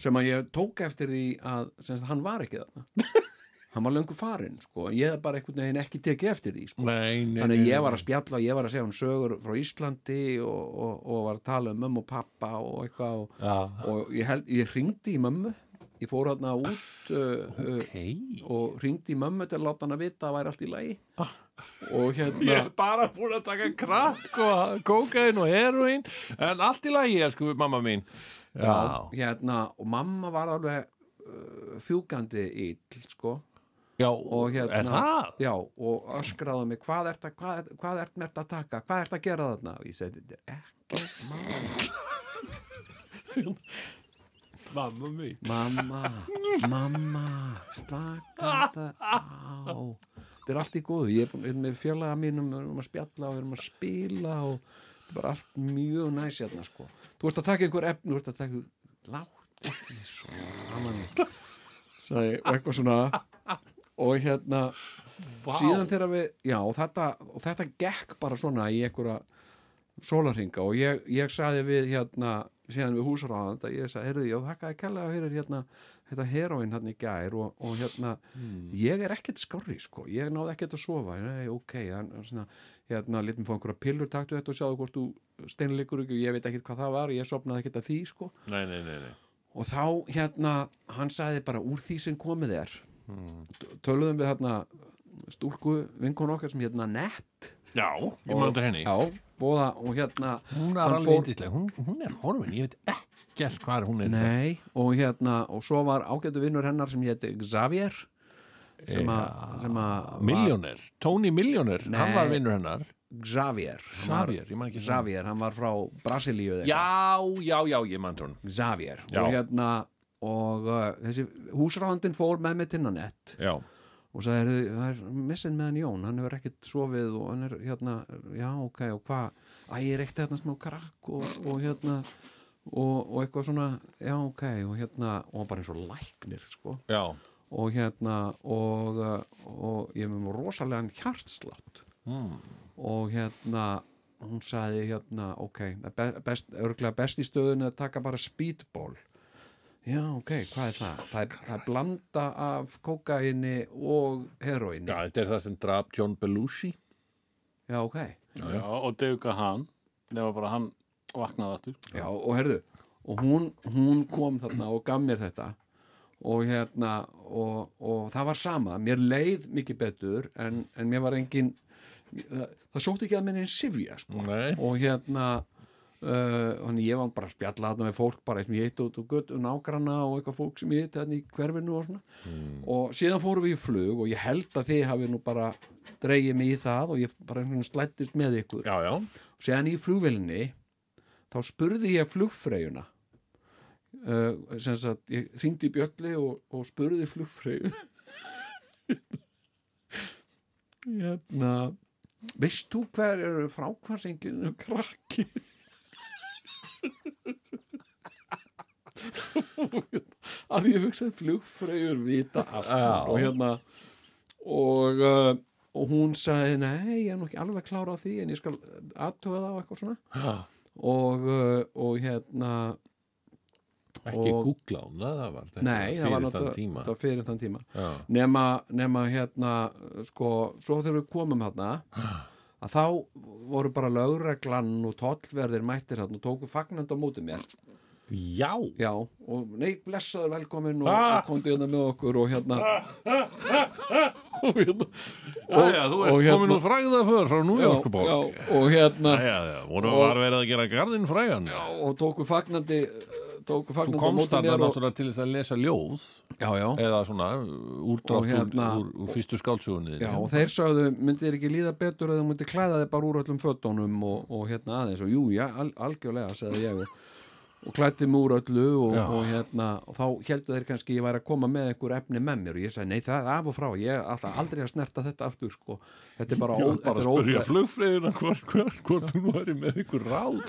sem að ég tók eftir því að sem sagt, hann var ekki þarna <laughs> hann var löngu farinn sko. ég bara einhvern veginn ekki tekið eftir því sko. Nei, nei, þannig að ég var að spjalla ég var að segja hann sögur frá Íslandi og, og, og var að tala um mömmu og pappa og eitthvað og, Já. og ég, held, ég ringdi í mömmu ég fór hérna út uh, uh, Hei. og ringdi í mömmu til að láta hann að vita að það væri allt í lagi og Ég hérna er bara búin að taka krakk og kókain og heroin en allt í lagi, sko, mamma mín Já, hérna, og mamma var alveg uh, fjúkandi ill sko já og hérna, er það? já, og öskraði á mig hvað ert, að, hvað, hvað ert með að taka? Hvað ert að gera þarna? Og ég segi þetta er ekki <laughs> Mamma mín. Mamma, mamma slaka þetta á. Þetta er allt í góðu. Ég er er með fjölaga mínum við erum að spjalla og við erum að spila og þetta er bara allt mjög næs hérna sko. Þú ert að taka einhver efni, þú ert að taka látt ekki svona sagði, og eitthvað svona og hérna síðan þegar við, já og þetta, og þetta gekk bara svona í einhverja sólarhinga og ég, ég sagði við hérna, síðan við húsráðanda ég sagði, heyrðu, já, þakkaði kærlega fyrir hérna, þetta heroin hérna í gær og, og hérna, ég er ekkert skorri sko, ég náði ekkert að sofa. Nei, ok, svona, hérna lit mér fá einhverja pillur, taktu þetta og sjáðu hvort þú steinleikur ekki og ég veit ekkert hvað það var ég sopnaði ekkert að því sko. Nei, nei, nei, nei. og þá hérna hann sagði bara úr því sem komið er hmm. töluðum við hérna stúlku vinkon okkar sem hérna nett. Já, ég maður þetta henni. Já, bóða og hérna Hún er hann alveg yndisleg, hún, hún er horfin, ég veit ekkert hvað hún er. Nei, og hérna og svo var ágætu vinnur hennar sem héti Xavier sem að sem að Milljóner, Tony Milljóner, hann Nei. var vinnur hennar. Xavier. Hann var- Xavier, ég man ekki Xavier, hann var frá Brasilíu eða Já, já, já, ég man hún eitthvað. Xavier. Já. og hérna og uh, þessi húsráðandinn fór með mig tinnanett Já, og sagði, "Heyrðu, það er missin með hann Jón. Hann hefur ekkert sofið og hann er hérna já, ok, og hvað að ég er ekkert hérna smá krakk og, og hérna og, og eitthvað svona já, ok, og hérna, og bara eins og læknir sko, já, og hérna og, uh, og ég er með rosalegan hjartslátt. Mm. og hérna hún sagði hérna, ok er best, örgulega best í stöðunni að taka bara speedball já, ok, hvað er það? Það er, það er blanda af kókaini og heroini já, þetta er það sem draf John Belushi Já, ok. Já, og Dauga hann nema bara hann vaknaði aftur Já, og herðu, og hún, hún kom þarna og gaf mér þetta og hérna, og, og það var sama, mér leið mikið betur en, en mér var engin það, það sótti ekki að minni en sifja sko. Nei. og hérna uh, þannig ég var bara að spjalla þarna með fólk bara sem ég hitt út og gött og nágranna og eitthvað fólk sem ég hitt þarna í hverfinu og svona. Og síðan fórum við í flug og ég held að þið hafi nú bara dreigið mig í það og ég bara einhvern veginn slættist með ykkur. Já, já, og séðan í flugvélinni þá spurði ég flugfreyjuna. Uh, sem sagt ég hringdi í bjölli og, og spurði flugfreyju. <laughs> Hérna veist þú hver eru frákvarsenginu krakki að ég hugsaði flugfreyjur vita allt. Og hérna og, uh, og hún sagði nei, ég er nú ekki alveg klára á því en ég skal aðtuga það og eitthvað svona. Og, uh, og hérna ekki Og- googla hún, það var þetta Nei, það var náttúrulega fyrir þann tíma. Nema, nema hérna sko, svo þegar við komum hérna að þá voru bara lögreglan og tollverðir mættir hérna og tóku fagnand á móti mér. Já, já, og nei, blessaður velkomin og, Ah. og komdu hérna með okkur og hérna. <laughs> Og hérna. Jæja, þú ert og hérna- komin úr fræða för frá já, já, og hérna. Já, já, Og- var verið að gera garðin frægan Já, og tóku fagnandi tóku Þú fagnandi á komst þarna náttúrulega til þess að lesa ljóð já, já, eða svona úrdrátt hérna- úr, úr, fyrstu skálsugunni Já, og þeir sögðu, myndi þér ekki líða betur eða þú myndi klæða þig bara úr öllum fötunum og, og hérna aðeins? Og jú, já, al, algjörlega, segði ég og, og klætti mig úr öllu og, Já. og hérna, og þá heldur þeir kannski ég væri að koma með einhver efni með mér og ég sagði, nei, það er af og frá, ég er alltaf aldrei að snerta þetta aftur, sko, þetta er bara, Ég ó, var bara þetta að er spurja óþver, flugfreyðina hvort, hún væri með ykkur ráð.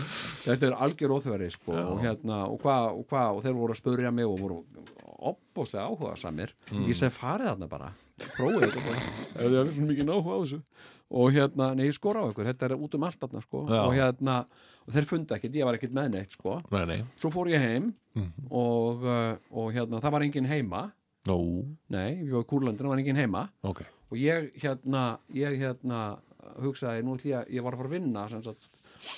Þetta er algjör óþveri, sko, og hérna, og hvað, og hvað, og þeir voru að spurja mig og voru opbóðslega áhuga samir, ég segi, farið þarna bara, prófið þetta bara, ef þið hefur svona mikið áhuga á þessu. Og hérna, nei, ég skora á ykkur, þetta er út um allt þarna, sko, Já. og hérna og þeir fundu ekkit, ég var ekkit með neitt, sko. Nei, nei, svo fór ég heim og, uh, og hérna, það var engin heima. Nú, nei, ég var í Kúrlandinu, var engin heima. Ok. Og ég hérna, ég hérna hugsaði, nú ætlum ég, að- ég var að fara að vinna sagt,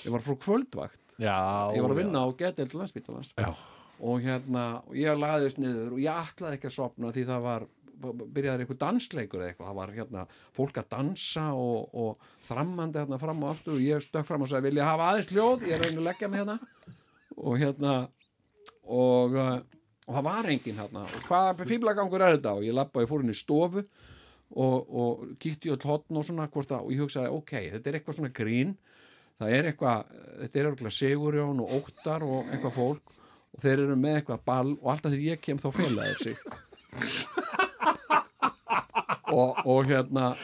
ég var að fara á kvöldvakt. Já, ég var að vinna á Geteld landsbítalans Já. og hérna, og ég laðist niður og ég ætlaði ekki að sopna því það var byrjaði eitthvað dansleikur eða eitthvað. Það var hérna fólk að dansa og, og þrammandi hérna fram og aftur og ég stökk fram og sagði vilja hafa aðeins hljóð? Ég er reyna að leggja mig hérna. Og hérna og, uh, og það var enginn hérna. Og hvað fýblagangur er þetta? Og ég lappaði fór inn í stofu og, og kíkti í öll hotn og svona að, og ég hugsaði ok, þetta er eitthvað svona grín. Það er eitthvað, þetta er eitthvað Sigurjón og Óttar og eitthvað fólk og þeir eru með eitthvað ball og alltaf þegar ég kem þá þeir sig og, og hérna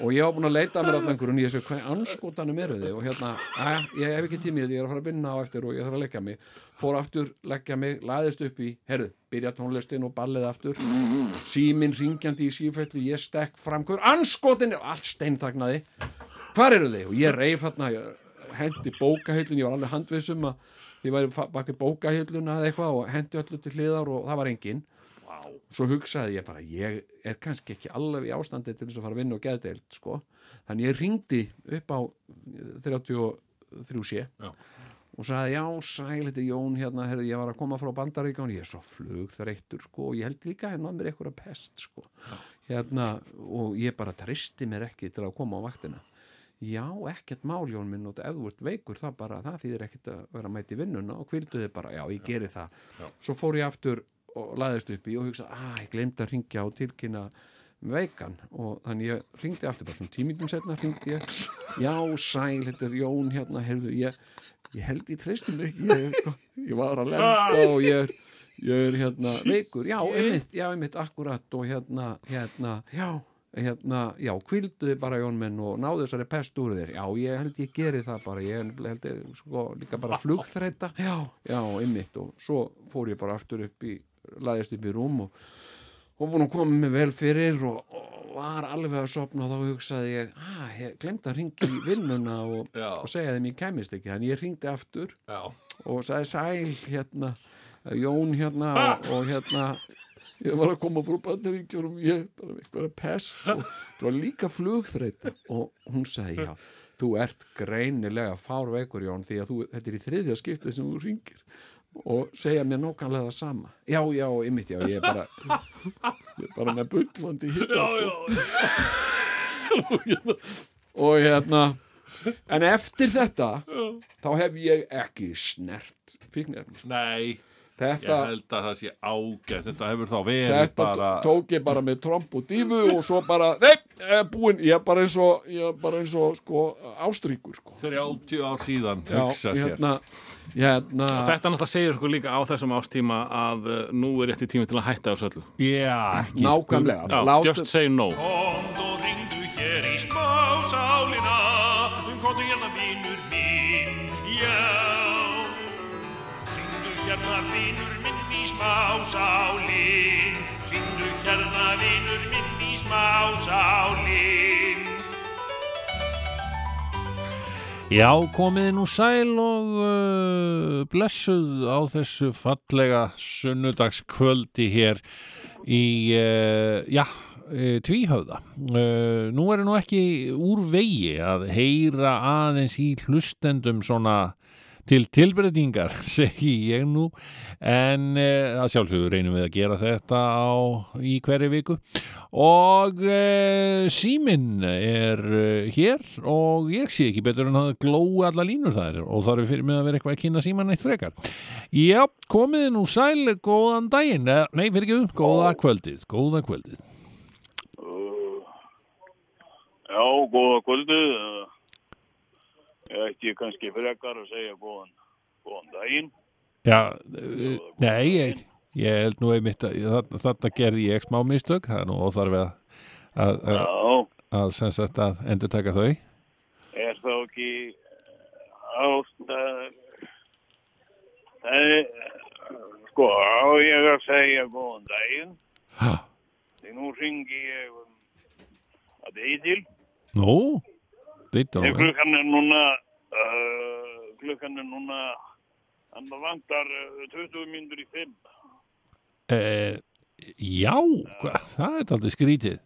og ég var búin að leita mér allan einhverjum og ég sé hvað anskotanum eru þið? Og hérna, að, ég hef ekki tímið ég er að fara að vinna á eftir og ég þarf að leggja mig. Fór aftur, leggja mig, laðist upp í herru, byrja tónlistin og ballið aftur. Síminn ringjandi í sífellu ég stekk fram, hver anskotin allt steinþagnaði, hvar eru þið? Og ég reif hérna, hendi bókahillun, ég var alveg handvissum að ég væri fa- bak við bókahilluna eða eitthvað og hendi öllu til hliðar og það var enginn svo hugsaði ég bara ég er kannski ekki alveg í ástandi til þess að fara að vinna og geðdeild sko. þannig ég ringdi upp á 33 sé Já. og sagði já sæl þetta er Jón hérna, herri, ég var að koma frá Bandaríkján ég er svo flugþreyttur sko, og ég held líka hérna mér eitthvað pest sko. hérna, og ég bara tristi mér ekki til að koma á vaktina. Já, ekkert mál Jón minn og ef þú ert veikur það bara, það þýðir ekkert að vera að mæti vinnuna og hvildu þið bara, já, ég geri það. Svo fór ég aftur og laðist upp í og hugsa, að ég glemd að ringja og tilkynna veikan. Og þannig ég ringdi aftur bara svona tímindum setna ringdi ég, já sæl þetta er Jón hérna, heyrðu ég, ég held í treystum ég, ég var að lenda og ég ég er hérna veikur, já, einmitt, já, einmitt akkurat og hérna, hérna já, hérna, já, kvildu þið bara Jón minn og náðu þessari pest úr þér. Já, ég held ég geri það bara ég held ég, sko, líka bara flugþreita já, já, einmitt og svo fór ég bara aftur upp í laðist upp í rúm og, og búin að koma mig vel fyrir og, og var alveg að sopna og þá hugsaði ég, ah, ég glemt að ringi í vinnuna og, og segja þeim ég kæmist ekki, þannig ég ringdi aftur Já. og sagði sæl hérna, Jón hérna og, og hérna ég var að koma frá bandaríkjum ég bara eitthvað pest og það var líka flugþreyt og hún sagði já, þú ert greinilega fárveikur Jón því að þú, þetta er í þriðja skiptið sem þú ringir og segja mér nákvæmlega það sama. Já, já, ymmit, já, ég er bara ég er bara með bullandi hitta sko. <laughs> og hérna en eftir þetta þá hef ég ekki snert fíknefni Nei, ég þetta, held að það sé ágætt. Þetta hefur þá verið þetta bara tók ég bara með tromp og dífu og svo bara, nei, ég búinn ég er bara eins og, ég bara eins og sko, ástríkur sko. 30 ár síðan já, hugsa sér. hérna, hérna Þetta náttúrulega segir okkur líka á þessum ástíma að uh, nú er rétti tími til að hætta þessu öllu. Já, ekki nákvæmlega. Já, Látum- just say no. Komd og ringdu hér í smásálina Komdu hérna vinur minn, já. Ringdu hérna vinur minn í smásálin. Ringdu hérna vinur minn í smásálin Já, komiði nú sæl og uh, blessuð á þessu fallega sunnudagskvöldi hér í, uh, já, uh, tvíhöfða. Uh, nú er nú ekki úr vegi að heyra aðeins í hlustendum svona til tilbreytingar, <laughs> segi ég nú, en uh, að sjálfsögur reynum við að gera þetta á, í hverju viku og uh, síminn er uh, hér og ég sé ekki betur en að glói alla línur er og þarf fyrir mig að vera eitthvað að kynna síman eitt frekar. Já, komiði nú sæl, góðan daginn, nei fyrir ekki um, góða kvöldið, góða kvöldið. Já, góða kvöldið. Ég ætti kannski frekar að segja góðan, góðan daginn. Já, uh, nei, ég, ég held nú einmitt að þarna, þarna gerði ég smá mistök, það er nú óþarfi að, að, að, að, sem sagt að endur taka þau. er þá ekki ástæð... Það er, sko, á ég að segja góðan daginn. Ha, Því nú ringi ég um að Eidil. nú, veitum Við. klukkan er núna, uh, klukkan er núna, hann vantar uh, 20 mínútur í 5. Eh, já, hva, það er aldrei skrítið.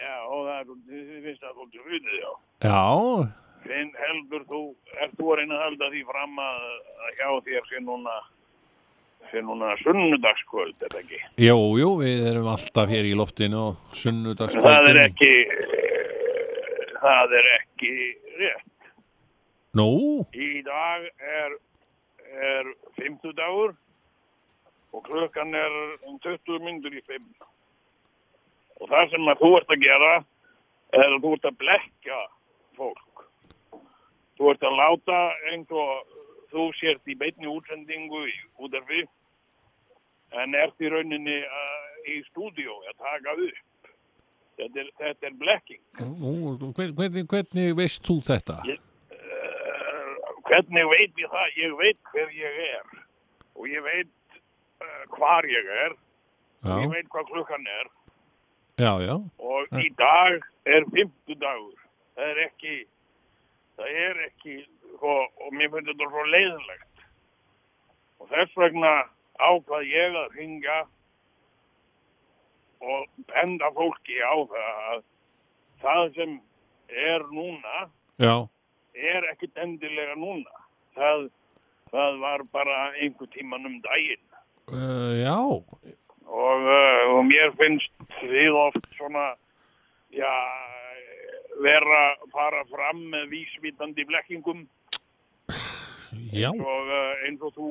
Já, og það er, þið finnst það svolítið hrutið, já. Já, Finn heldur þú, ert þú að reyna að halda því fram að, að hjá þér sé núna, sé núna sunnudagskvöld, er það ekki? jú, jú, við erum alltaf hér í loftinu og Það er ekki, það er ekki rétt. Nú, Í dag er, er fimmtudagur og klukkan er um 20 myndur í fimm. Og það sem að þú ert að gera er að þú ert að blekja fólk. Þú ert að láta eins og þú sért í beinni útsendingu í útarfi en ert í rauninni uh, í stúdíó að taka upp. Þetta er, þetta er blekking. hvernig, hvernig veist þú þetta? Uh, hvernig veit ég það? Ég veit hver ég er og ég veit uh, hvar ég er og ég Já, veit hvað klukkan er já, já. og í dag er fimmtudagur. Það er ekki, það er ekki, og, og mér finnst þetta svo leiðinlegt. Og þess vegna ákvað ég að ringa og benda fólki á það að það sem er núna Já, er ekkit endilega núna. Það, það var bara einhver tíman um daginn. uh, já, Og, uh, og mér finnst við oft svona, já, vera að fara fram með vísvitandi blekkingum já, og uh, eins og þú,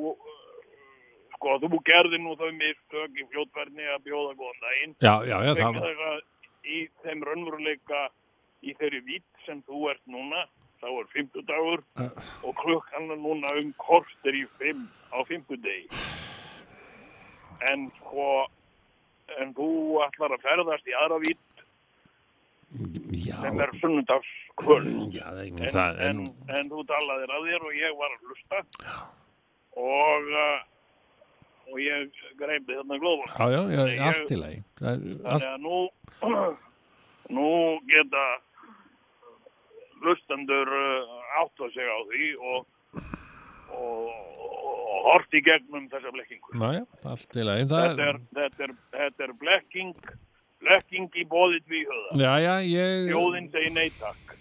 sko, þú gerði nú þau mistök í fljótverðni að bjóða góðan daginn. já, já, já, það var, í þeim raunveruleika, í þeirri vitt sem þú ert núna, þá er fimmtudagur Uh. og klukkan er núna um korter í fimm á fimmtudegi. En sko, en þú ætlar að ferðast í aðra vitt já, sem er sunnudagskvöld. já, það, En, það en, en þú talaðir að þér og ég var að hlusta og, uh, og ég greipi þarna glóðum. já, já, já, Ég- allt í lagi. Þannig að nú, <clears throat> nú geta hlustendur uh, átt að segja á því og, og, hort í gegnum þessa blekkingu. já, já, allt í lagi. Þetta er, þetta er, þetta er blekking, blekking í bóðið tvíhöða. já, já, ég, Þjóðin segir neytak.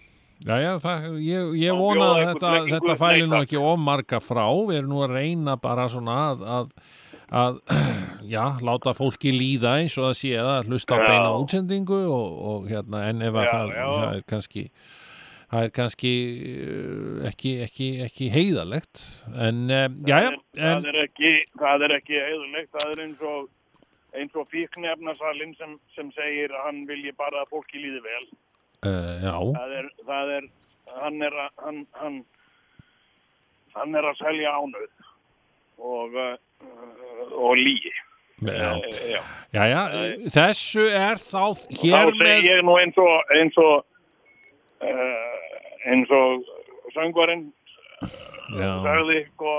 já, já, það, ég, ég vona að þetta, þetta fæli nú ekki of marga frá. Við erum nú að reyna bara svona að, að, að <clears throat> já, láta fólki líða eins og það sé að hlusta á beina útsendingu og, og hérna, en ef að Já, það, já. það er kannski það er kannski uh, ekki, ekki, ekki heiðalegt en uh, já, já, það, er, ekki, ekki heiðulegt, það er eins og, eins og fíknefnasalinn sem, sem segir að hann vilji bara að fólki líði vel. uh, já, það er, það er hann er að hann, hann, hann er að selja ánöð og og lígi já, Eh, já. já, já þessu er þá og hér þá með segi ég nú eins og eins og uh, eins og söngvarinn já, sagði sko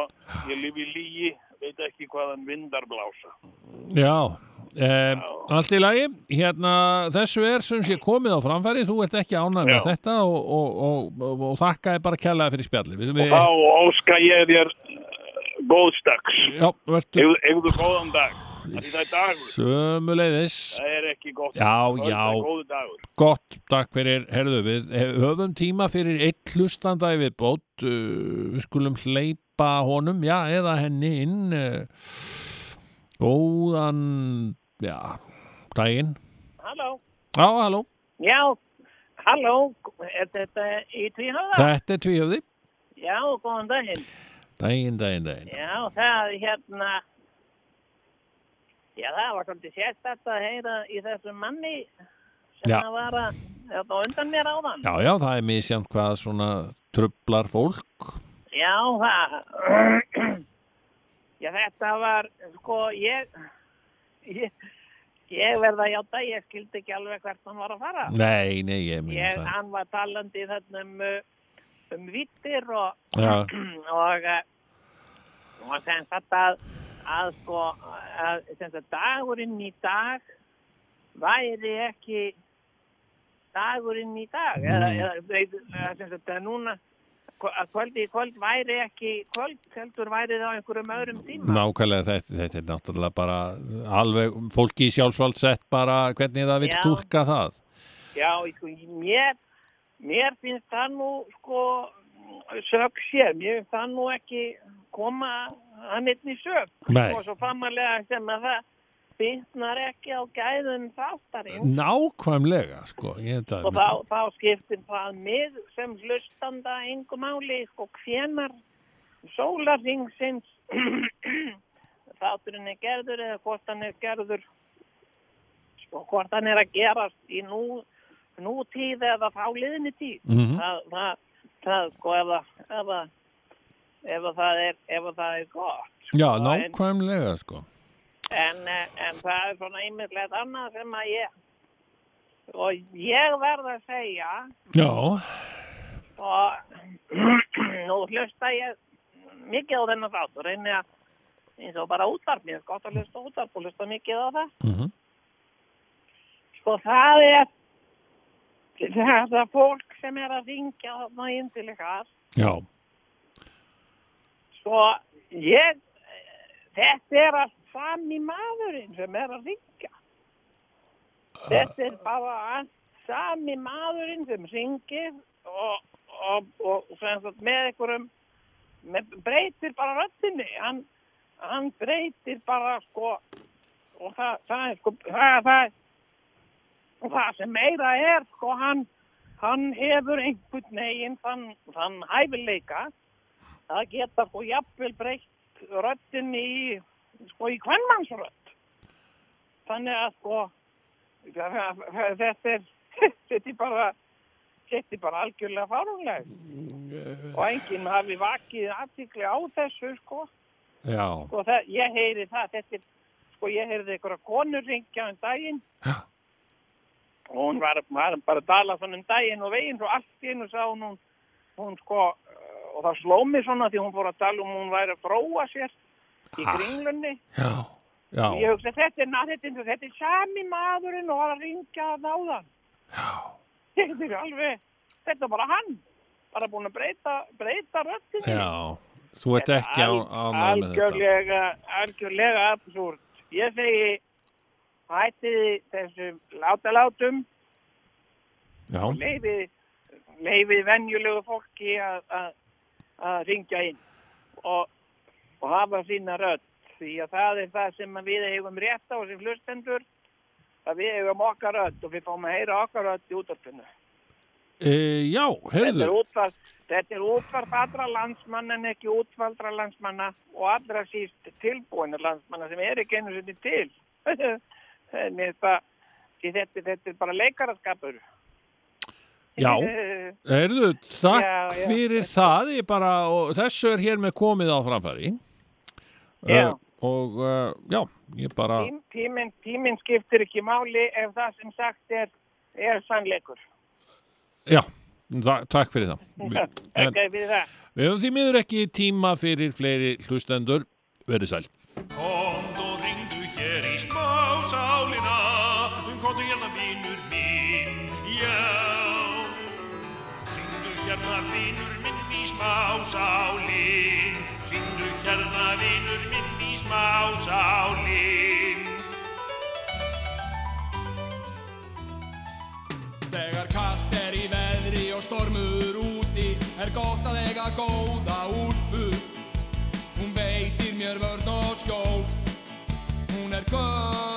ég lifi lígi veit ekki hvaðan vindar blása. Já, um, allt í lagi. Hérna, þessu er sem sé komið á framfæri. Þú ert ekki ánægð með þetta og, og, og, og, og þakkaði bara kærlega fyrir spjalli við, Og þá óska ég þér uh, góðstags. Já, verður Eigðu góðan dag. Það er dagur. sömuleiðis Það er ekki gott. Já, Það er já. góðu dagur. Gott, takk fyrir, herðu við höfum tíma fyrir eitt hlustanda í viðbót uh, við skulum hleypa honum, já, eða henni inn uh, góðan já, daginn Halló, Já, halló, já, halló, er þetta í tvíhöfða? þetta er tvíhjöfði Já, góðan daginn. Daginn, daginn, daginn Já, það hérna, já, það var svolítið sérstætt að heyra í þessum manni sem Já. að var að, þetta á undan mér áðan. Já, já, það er misjant hvað svona trublar fólk Já, það, já, þetta var, sko, ég, ég, ég verða að játa, ég skildi ekki alveg hvert hann var að fara. Nei, nei, ég Ég, það hann var talandi þarna um, uh, um vittir og, Já. <clears throat> og, uh, og sem sagt að, að sko, að sem sagt dagurinn í dag væri ekki dagurinn í dag eða, Mm. eða, eða sem sagt að núna að kvöldi í kvöld væri ekki kvöld, heldur væri það á einhverjum öðrum tíma. Nákvæmlega þetta, þetta er náttúrulega bara alveg fólki í sjálfsvald sett bara hvernig það vil Já. túlka það Já, sko, mér, mér finnst það nú, sko, sög sér, mér finnst það nú ekki koma einn í sög. Og svo famalega sem að það byggnar ekki á gæðum þáttarinn. Nákvæmlega, sko Og þá, þá skiptir það mig sem hlustanda engu máli, sko, hvenar sólarringsins <clears throat> þátturinn er gerður eða hvort hann er gerður, sko, hvort hann er að gerast í nú, nútíð eða þá liðinni tíð. Mhm. það, það, það, sko, ef það, ef ef það er, ef það er gott. Já, en- nákvæmlega, sko En, en það er svona einmittlega annað sem að ég, og ég verð að segja, Já, og <clears throat> nú hlusta ég mikið á þennan þáttur reyni að eins og bara útvarp mér er gott að hlusta á útvarp og hlusta mikið á það Mhm. sko það er það er fólk sem er að ringja þarna inn til ykkar. Já, sko ég þetta er allt sami maðurinn sem er að ringja þetta er bara allt sami maðurinn sem ringir og, og, og, og með einhverjum með, breytir bara röttinni hann, hann breytir bara sko og það, það er sko það, það, og það sem meira er sko hann, hann hefur einhvern veginn þann, þann hæfileika að geta sko jafnvel breytt röttinni í sko í kvennmannsrött þannig að sko þetta er þetta er bara þetta er bara algjörlega fárunleg og enginn hafi vakið aftikli á þessu sko. Já. Sko ég heyri það þetta er, sko ég heyrði einhverja konur ringja um daginn. Já. Og hún var, var bara að tala svona um daginn og veginn og allt í einu sá hún hún, sko uh, og það sló mig svona því hún fór að tala um hún væri að fróa sér í kringlunni Já, já, ég hugsa þetta er, na- þetta er, þetta er sami maðurinn og var að ringja að náðan <laughs> þetta er alveg þetta er bara hann bara búin að breyta, breyta röttinni já Þú ert ekki á, á algjörlega, algjörlega absúrt. Ég segi, hættiði þessum látalátum Já, og leiði, leiði venjulegu fólki að, ringja inn og, og hafa sína rödd. Því að það er það sem við hefum rétt á sem hlustendur, að við hefum okkar rödd og við fáum að heyra okkar rödd í útvarpinu. e, já, heyrðu þetta er útvarp allra landsmanna en ekki útvaldra landsmanna og allra síst tilbúinu landsmanna sem er ekki einu sinni til. <laughs> Það, því þetta, þetta er bara leikaraskapur. Já, <laughs> heyrðu, takk Já, já. fyrir það ég bara, og þessu er hér með komið á framfæri Já. uh, og uh, já, ég bara Tím, tíminn, tíminn skiptir ekki máli ef það sem sagt er, er sannleikur. já, ta takk fyrir það <laughs> en, Ekki við það. Við höfum því miður ekki tíma fyrir fleiri hlustendur verið sæl Komd og ringdu hér í smásálina Kóttu hérna vinur minn, já. Syngdu hérna vinur minn í smásálin Syngdu hérna vinur minn í smásálin Þegar kallt er í veðri og stormur úti er gott að eiga góða úlpu. Hún veitir mér vörn og skjól. Hún er gömul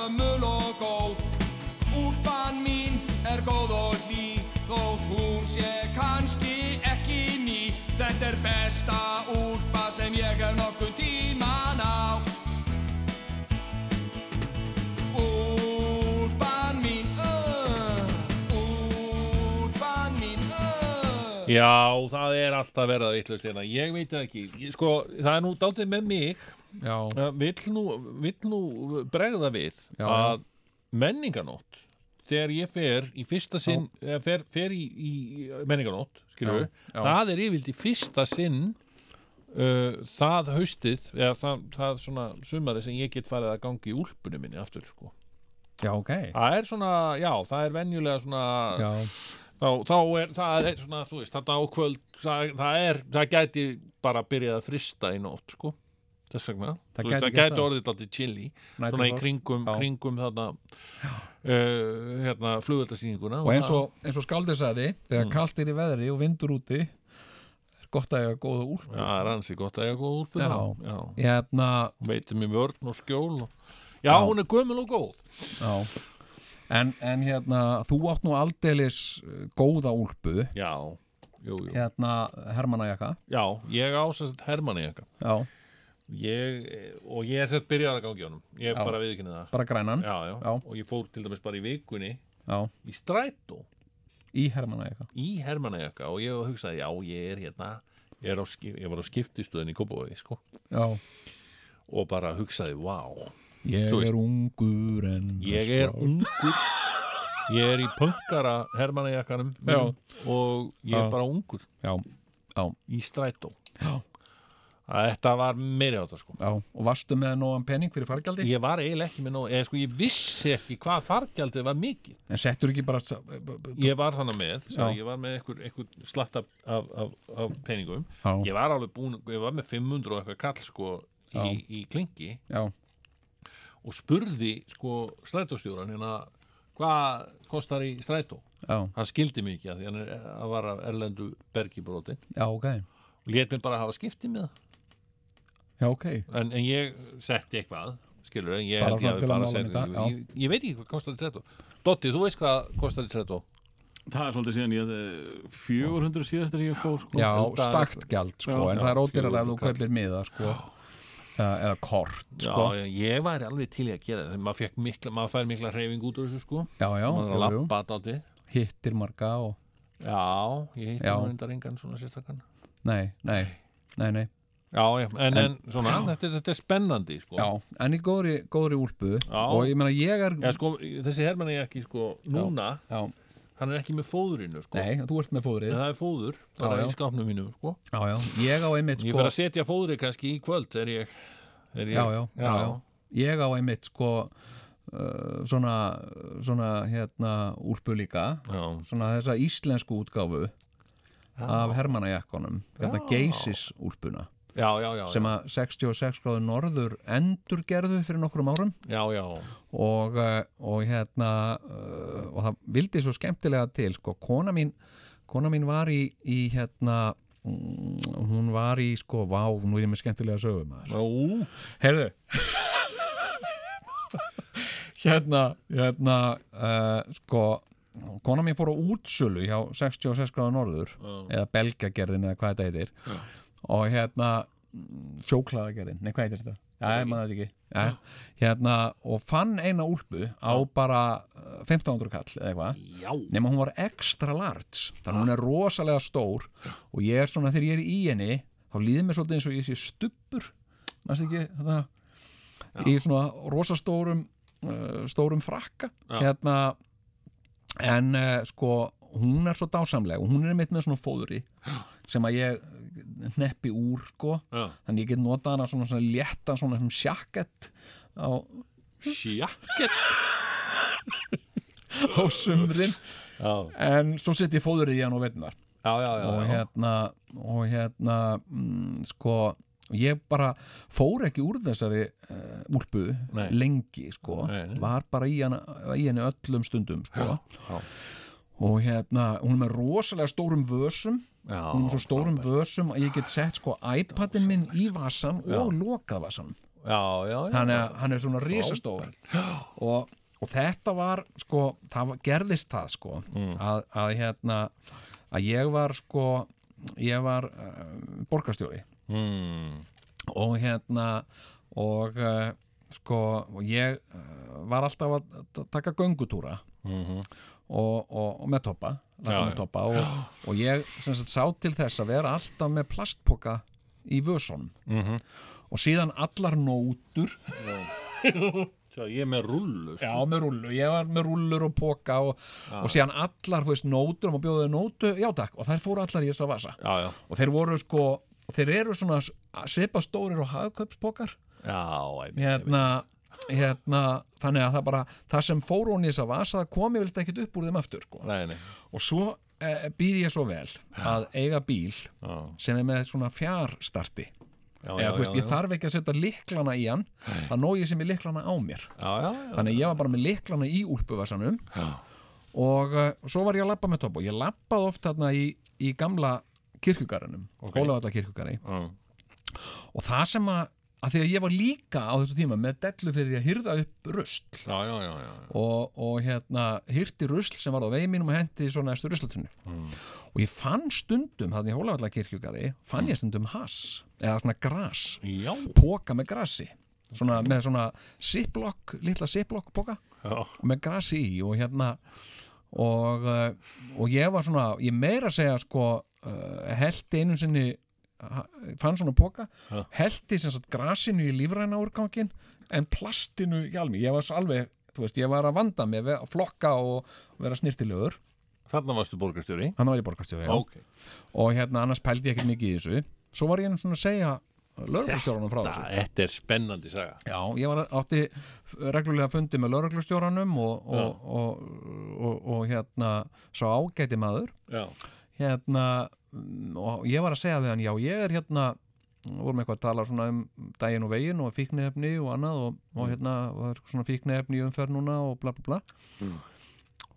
Já, það er alltaf verið að vittlust hérna. Ég veit ekki, ég, sko, það er nú dálítið með mig. Já. vill, nú, vill nú bregða við Já, að menninganótt þegar ég fer í fyrsta sinn eða fer, fer í, í við, já. það er yfirlt í fyrsta sinn uh, það haustið eða það, það svona sumari sem ég get farið að gangi í úlpunni minni aftur sko. Já, ok. Það er svona, já, það er venjulega svona Já. Þá, þá er það er svona, þú veist, þetta á kvöld það, það er, það gæti bara byrjað að frista í nótt, sko þess vegna, Það gæti veist, gæti orðið alltaf chili Næturfrost. svona í kringum, kringum þarna uh, hérna, flugvöldasýninguna og eins og, eins og skaldið sagði þegar Mm. kallt er í veðri og vindur úti er gott að eiga góða úlpu Já, er ansi gott að eiga góð úlpu Já. Já. Hérna veitum við vörn og skjól og... Já, Já. hún er gömul og góð Já En, en hérna, þú átt nú aldeilis uh, góða úlpu Já, jú, jú Hérna, hermannajakka Já, ég á sérst Hermanni jakka Já ég, og ég er sett byrjað að gangi í honum ég Já. bara viðkynni það Bara grænan? já, já. Já. og ég fór til dæmis bara í vikunni Já. í strætó Í hermannajakka í hermannajakka og ég hugsaði já, ég er hérna ég, er á, ég var á skiptistöðin í Kópavogi sko. Og bara hugsaði, vá Ég er ungur en ég er ungur ég er í punkara hermannajakkanum Já. og ég er bara ungur já. Já. í strætó Já. þetta var meiri á þetta sko. Og varstu með nógan penning fyrir fargjaldi? ég var eiginlega ekki með nóg eða sko ég vissi ekki hvað fargjaldið var mikið En settur ekki bara ég var þannig með ég var með einhver, slatt af, af, af, af peningum Já. ég var alveg búin, ég var með 500 og eitthvað kall sko í, í klingi Já. Og spurði sko strætóstjóran hérna hvað kostar í strætó? Já. hann skildi ekki að því hann er, að var af erlendu bergibróti Já, ok. Og lét mér bara hafa skipti með Já, ok. En, en ég setti eitthvað skilur, ég Bara held ég að bara sett þetta, já. ég, ég veit ekki hvað kostar í strætó. Dotti, þú veist hvað kostar í strætó? Það er svolítið síðan ég eh, 400 síðast er ég fór sko. Já, að- stakt gjald sko, Já, en já, það er ódýrar ef þú kaupir miða sko, eða, kort sko. já, ég væri alveg til í að gera það. Maður fekk mikla, fær mikla hreyfing út úr þessu sko. Já, já, jú, hittir marga og Já, ég hitti Já. nú reyndar engan svona sérstakann nei, nei, nei, nei Já, en, en, En- svona, þetta, þetta er spennandi sko. Já, en í góðri, góðri úlpu. Og ég meina ég er Já, sko, þessi hermann er ekki sko núna, já. Hann er ekki með fóðurinu sko. Nei, þú ert með fóðrið. En það er fóður, bara Já, já. í skápnum mínu sko. Já, já, ég á einmitt Ég sko fer að setja fóðri kannski í kvöld er ég, er ég já, já, já, já. Ég á einmitt sko uh, svona, svona hérna úlpu líka. Já. svona þessa íslensku útgáfu af hermannajakkonum hérna Já. geisis úlpuna Já, já, já, sem að 66 gráður norður endurgerðu fyrir nokkrum árum. Já, já. Og, uh, og hérna uh, og það vildi svo skemmtilega til sko, kona mín kona mín var í, í hérna mm, hún var í sko, vá, nú er ég með skemmtilega sögum heyrðu. Hérna hérna uh, sko kona mín fór á útsölu hjá 66 gráður norður Já. eða belgagerðin eða hvað þetta heitir. Já. Og hérna sjóklaðagerðin, nei hvað heitir þetta? Já, ég maður þetta ekki. Ja. hérna, og fann eina úlpu á bara uh, 1500 kall eða eitthvað, nema hún var extra large, þannig að hún er rosalega stór og ég er svona, þegar ég er í henni þá líður mér svolítið eins og ég sé stubbur mannst ekki, þetta í svona rosastórum uh, stórum frakka hérna. En uh, sko hún er svo dásamleg og hún er mitt með svona fóðuri sem að ég neppi úr sko. Já. þannig ég get notað hana svona, svona létta svona sem sjakkett á Sjakket <laughs> á sumrin. Já, en svo setjum ég fóður í hann og veitnar já, já, já, og já. hérna og hérna mm, sko ég bara fór ekki úr þessari uh, úlpu Nei. lengi sko, Nei, var bara í, hana, í henni öllum stundum sko. Já. og hérna, hún er með rosalega stórum vösum Já, hún er með svo stórum vösum að ég get sett sko iPadin minn í vasan og lokað vasan já, já, já. hann er, hann er svona risastór. Og, og þetta var sko, það var- gerðist það sko að, að hérna að ég var sko ég var uh, borgarstjóri. Mm. og hérna og uh, sko og ég uh, var alltaf að taka göngutúra og, og, og með toppa, Já, með toppa og, og ég sagt, sá til þess að vera alltaf með plastpoka í vösunum. Mhm. og síðan allar nótur. <laughs> Sjá, ég með rullu sko. Já, með rullu, ég var með rullur og póka og, og síðan allar, veist, nótur og bjóðuði nótu, já takk, og þær fóru allar í þess að vasa. Já, já, og þeir voru sko, þeir eru svona svipa stórir og hagköpspókar já einmitt, hérna, hérna, þannig að það bara það sem fóru hún í þess að vasa, það komi vilt ekkit upp úr þeim aftur, sko. Nei, nei, og svo e, býð ég svo vel að eiga bíl já, sem er með svona fjarstarti. Já, eða þú veist, já, ég þarf ekki að setja liklana í hann. Það nóg ég sem er liklana á mér. Já, já, já, þannig ég var bara með liklana í úlpuvasanum. Já. og uh, svo var ég að labba með topp og ég labbaði oft þarna í, í gamla kirkjugarðinum, okay. Hólavalla kirkjugarði Já. og það sem að, að því að ég var líka á þessu tíma með dellu fyrir að hyrða upp rusl. Já, já, já, og, og hérna hyrti rusl sem var á vegi mínum og hendi í svona næstu ruslatunni og ég fann stundum þannig í Hólavalla kirkjugarði fann ég stundum hass eða svona gras, Já, póka með grasi. Svona, með svona ziplock, litla ziplock póka já, með grasi í og hérna og, uh, og ég var svona ég meira að segja sko uh, heldi einu sinni fann svona póka, Já. heldi sem sagt grasinu í lífræna úrgangin en plastinu í almi, ég var alveg þú veist, ég var að vanda mig að flokka og vera snirtilegur, þarna varstu borgarstjóri? Hann var í borgarstjóri já. Ok, og hérna annars pældi ég ekkert mikið í þessu. Svo var ég nú svona að segja lögreglustjóranum frá þessu. Þetta er spennandi saga. Já, ég var átti reglulega fundi með lauruglustjóranum og, og, og, og, og hérna sá ágæti maður. Já, hérna og ég var að segja við hann, já ég er hérna vorum eitthvað að tala svona um daginn og veginn og fíknefni og annað og, og hérna var svona fíknefni umferð núna og bla bla bla.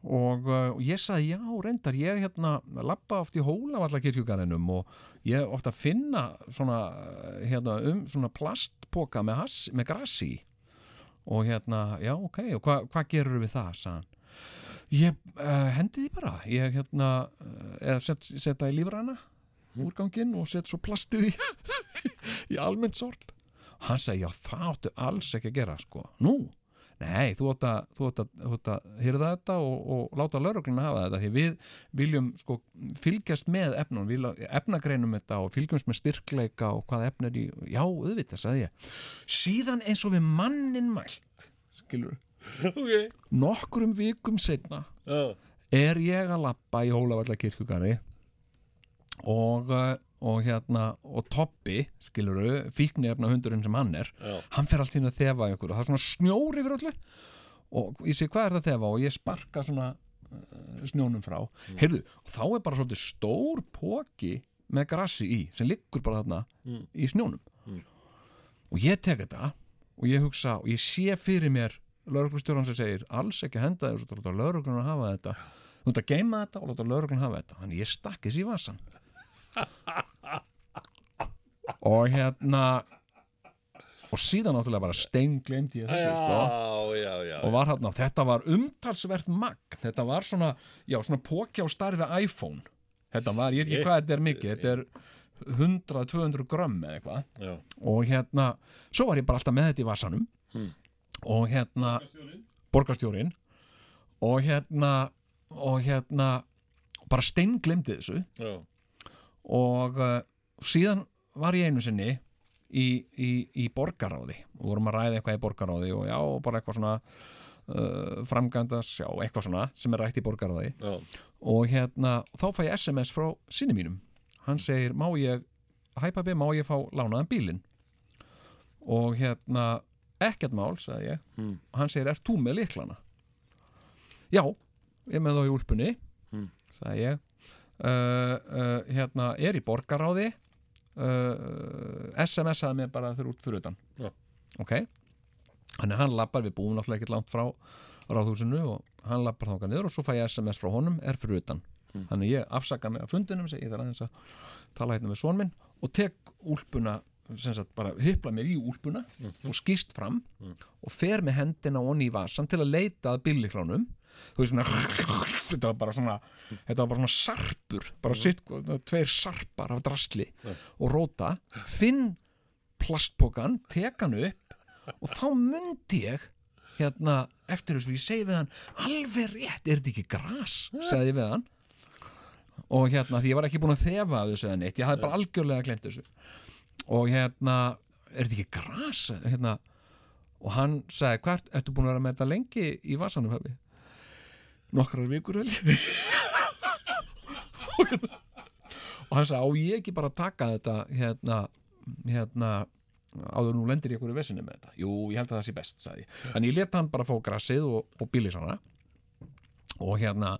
Og, uh, og ég sagði já reyndar ég hérna lappa oft í hólavalla kirkjugarðinum og ég oft að finna svona, uh, hérna, um svona plastpoka með, með grassi og hérna já ok, og hva, hvað gerur við það sagði hann ég uh, hendi því bara. Ég hérna uh, set, setja í lífræna úrganginn og set svo plastið í <laughs> í almennt sorp hann segi já það áttu alls ekki að gera sko, nú? Nei, þú átt að, þú átt að, þú átt að hýrða þetta og, og láta laurugluna hafa þetta því við viljum sko fylgjast með efnum, við efnagreinum þetta og fylgjumst með styrkleika og hvað efn er í, já, auðvitað, sagði ég. Síðan eins og við mannin mælt skilur <laughs> ok. Nokkrum vikum setna Já, er ég að lappa í Hólavalla kirkjugari og, uh, og hérna og Toppi, skiluru fíknefna hundurinn sem hann er Já. hann fer allt í einu að þefa ykkur og það er svona snjór yfir öllu. Og ég sé hvað er það að þefa? Og ég sparka svona uh, snjónum frá. Heyrðu, og þá er bara svolítið stór póki með grassi í sem liggur bara þarna í snjónum. Og ég tek þetta og ég hugsa og ég sé fyrir mér lauruglustjóran sem segir alls ekki að henda þessu, láta lauruglun að hafa þetta. Þú ert að geima þetta og láta lauruglun hafa þetta. Þannig ég stakk þessi í vasan <laughs> og hérna og síðan náttúrulega bara steinglemt ég þessu sko. Já, já, já. og var hérna, þetta var umtalsvert magn, þetta var svona já, svona póki á starfi iPhone. Þetta var, ég er ekki hvað þetta er mikið þetta er 100-200 grömm eða eitthvað. Já. og hérna, svo var ég bara alltaf með þetta í vasanum. Hmm. Og hérna borgarstjórin og hérna og hérna bara steinglemdi þessu. Já. og uh, síðan var ég einu sinni í, í, í borgaráði og vorum að ræða eitthvað í borgaráði og já, bara eitthvað svona uh, framgændas, já, eitthvað svona sem er rætt í borgaráði Já. og hérna, þá fæ ég SMS frá sinni mínum. Hann segir, má ég hæ pabbi, má ég fá lánaðan bílinn? Og hérna ekkert mál, sagði ég. Og hann segir, er þú með liklana? já, ég með þá í úlpunni sagði ég. Uh, uh, hérna, er í borgaráði uh, SMS-aði mér bara fyrir út fyrir utan. Já. ok. Að hann lappar, við búum náttúrulega ekkert langt frá ráðhúsinu og hann lappar þangað niður og svo fæ ég SMS frá honum, er fyrir utan. Þannig ég afsaka mig af fundinum segi ég þarf aðeins að tala hérna með son minn og tek úlpuna sagt bara hypla mér í úlpuna og skýst fram og fer með hendina onni í vasan til að leita að billiklánum þú veist svona <laughs> þetta var bara svona, þetta var bara svona sarpur bara sitt, tveir sarpar af drasli og róta. Finn plastpokan, tek hann upp og þá myndi ég hérna eftir þessu, ég segi við hann alveg rétt, er þetta ekki gras? sagði ég við hann. Og hérna, því ég var ekki búin að þefa þessu eða neitt, ég hafði bara algjörlega glemt þessu og hérna er þetta ekki gras? Hérna, og hann sagði, hvert, ertu búin að vera með þetta lengi í vasanum hafi nokkrar vikur held ég. <laughs> Og hann sagði, á ég ekki bara taka þetta hérna, hérna áður nú lendir ég einhverju vesinni með þetta? Jú, ég held að það sé best, sagði ég. Þannig ég leta hann bara fá grassið og, og bílisana og hérna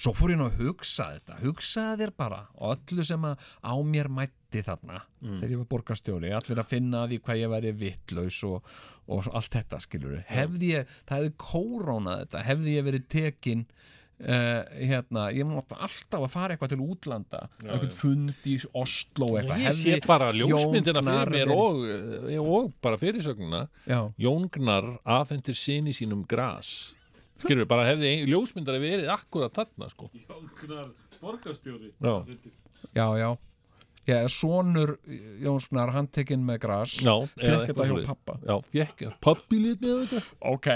svo fór ég nú að hugsa þetta. Hugsaði þér bara og öllu sem að á mér mætti þarna þegar ég var borgarstjóri, allir að finna að því hvað ég væri vittlaus og, og allt þetta skilur hefði ég, það hefði kórónað þetta, hefði ég verið tekin Uh, hérna, ég mátti alltaf að fara eitthvað til útlanda eitthvað fund í Oslo eitthvað. ég sé bara ljósmyndina fyrir mér og, eh, og bara fyrirsögnuna Já. Jóngnar afhendir sinni sínum gras. Skilur við, bara hefði ein- ljósmyndari verið akkurat þarna sko. Jóknar borgarstjóri. Já. já, já Já, sonur Jónssonar handtekinn með gras Já, fekk þetta hjá pappa Já, fekk, pappi lít með þetta. Ok,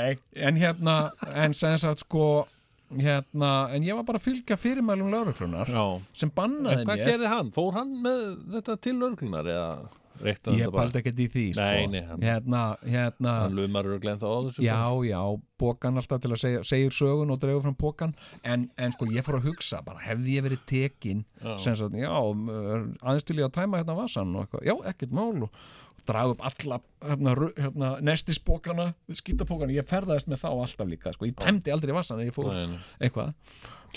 en hérna en sem sagt sko hérna, en ég var bara að fylgja fyrirmælum lauruklunar Já. sem En bannaði hvað mér. gerði hann? Fór hann með þetta til örglunar eða ég baldi ekkert í því sko. Nei, nei, hann- hérna, hérna Hann lumar örglega þá á þessu já, já, bókan alltaf til að segja, segja sögun og dregur fram bókan en, en sko ég fór að hugsa bara hefði ég verið tekin sem sagt, já, er aðeins til ég að tæma hérna vasan og eitthvað, já, ekkert mál og draga upp alla hérna, hérna, nestisbókana, skítapókana ég ferðaðist með þá alltaf líka, sko, ég tæmdi aldrei vasan en ég fór Nei, nei.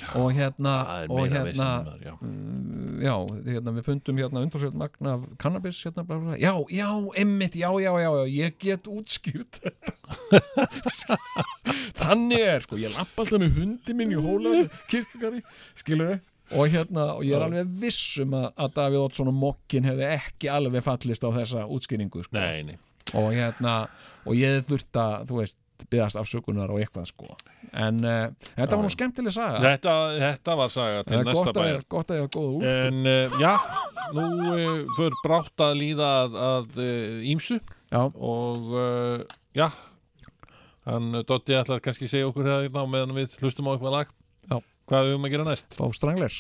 Eitthvað og hérna og hérna, þar, já. mm, já, hérna við fundum hérna undarsveit magna af cannabis hérna, bla, bla, bla. já, já, emmitt, já, já, já, já ég get útskýrt þetta <laughs> þannig er sko, ég lapp alltaf með hundi minn í hóla kirkugari, skilur við og hérna, og ég er alveg viss um að, að Davíð Oddsson og Mokkin hefði ekki alveg fallist á þessa útskýringu sko. Nei, nei og hérna, og ég þurft að þú veist, byggast afsökunar og eitthvað sko, en uh, þetta var nú skemmtileg saga. Þetta, þetta var saga til Það er næsta bæjar. gott að ég hafa góða úr En uh, já, nú uh, fyrir brátt að líða að, að uh, ímsu Já. og uh, já hann Dotti ætlar kannski að segja okkur það hérna á meðan við hlustum á eitthvað lag. Já. hvað við um að gera næst? Fá stranglers.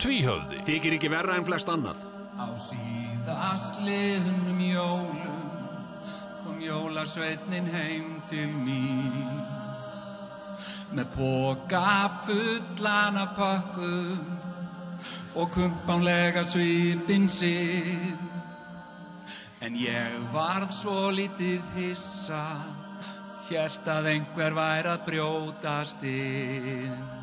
Tvíhöfði. Þykir ekki verra en flest annað Á síðast liðnum jólum kom jólasveitnin heim til mín. Með póka fullan af pakkum og kumpánlega svipin sinn. En ég varð svo lítið hissa Hjælt að einhver væri að brjótast inn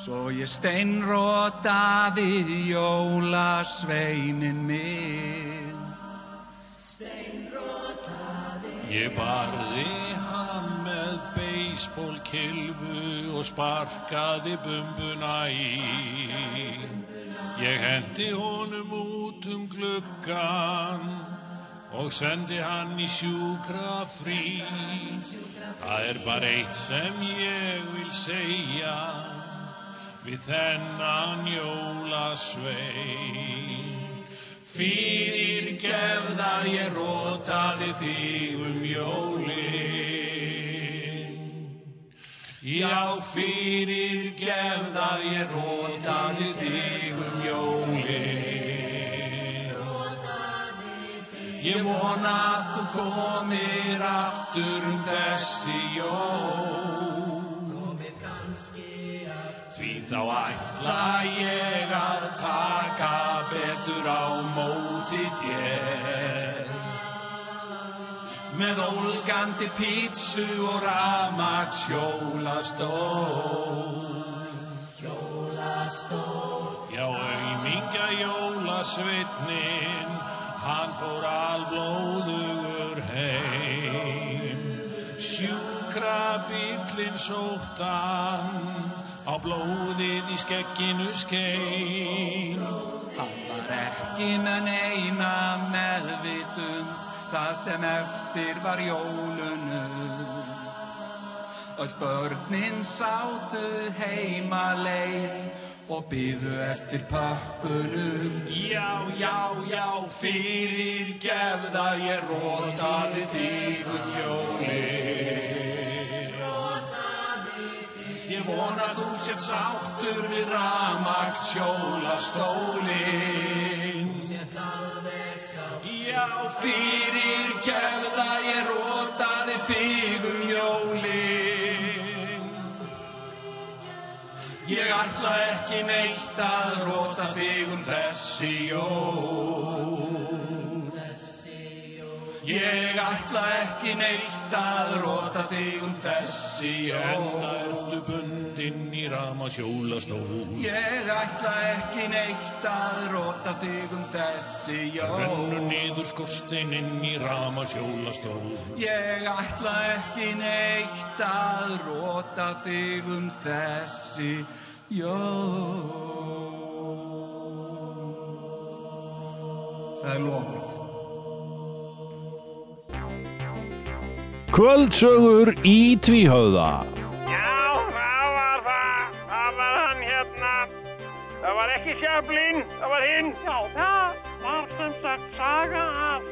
Svo ég steinrótaði jólasveinin minn Ég barði hann með beisbólkilfu og sparkaði bumbuna í. Ég hendi honum út um gluggan og sendi hann í sjúkra frí. Það er bara eitt sem ég vil segja við þennan jólasvein. Fyrir gefða ég rótaði þig um jólin. Já, fyrir gefða ég rótaði þig um jólin. Ég vona að þú komir aftur um þessi jól. Þá ætla ég að taka situr á móti þér. Með ólgandi pítsu og ramags hjólastól Já, aumingja jólasveitnin, hann fór alblóðugur heim. Sjúkra bíllinn sóttan, á blóðið í skegginu skein. Hann var ekki með neina meðvitund það sem eftir var jólunum. Öll börnin sátu heima leið og byðu eftir pökkunum. Já, já, já, fyrir gefða ég rótaði þig um Ég vona þú sér sáttur við ramagt hjólastólin. Já, fyrir gefða ég rótaði þig um jólin. Ég ætla ekki neitt að róta þig um þessi jól. Ég ætla ekki neitt að róta þig um þessi jól. Enda ertu bundinn í rama sjólastól. Ég ætla ekki neitt að róta þig um þessi jól. Rennur niður skorsteininn í rama sjólastól. Ég ætla ekki neitt að róta þig um þessi jól. Það er lofað. Kvöldsögur í tvíhöfða Já, það var það. Það var hann hérna. Það var ekki Sjöflin, það var hinn. Já, það var sem sagt saga af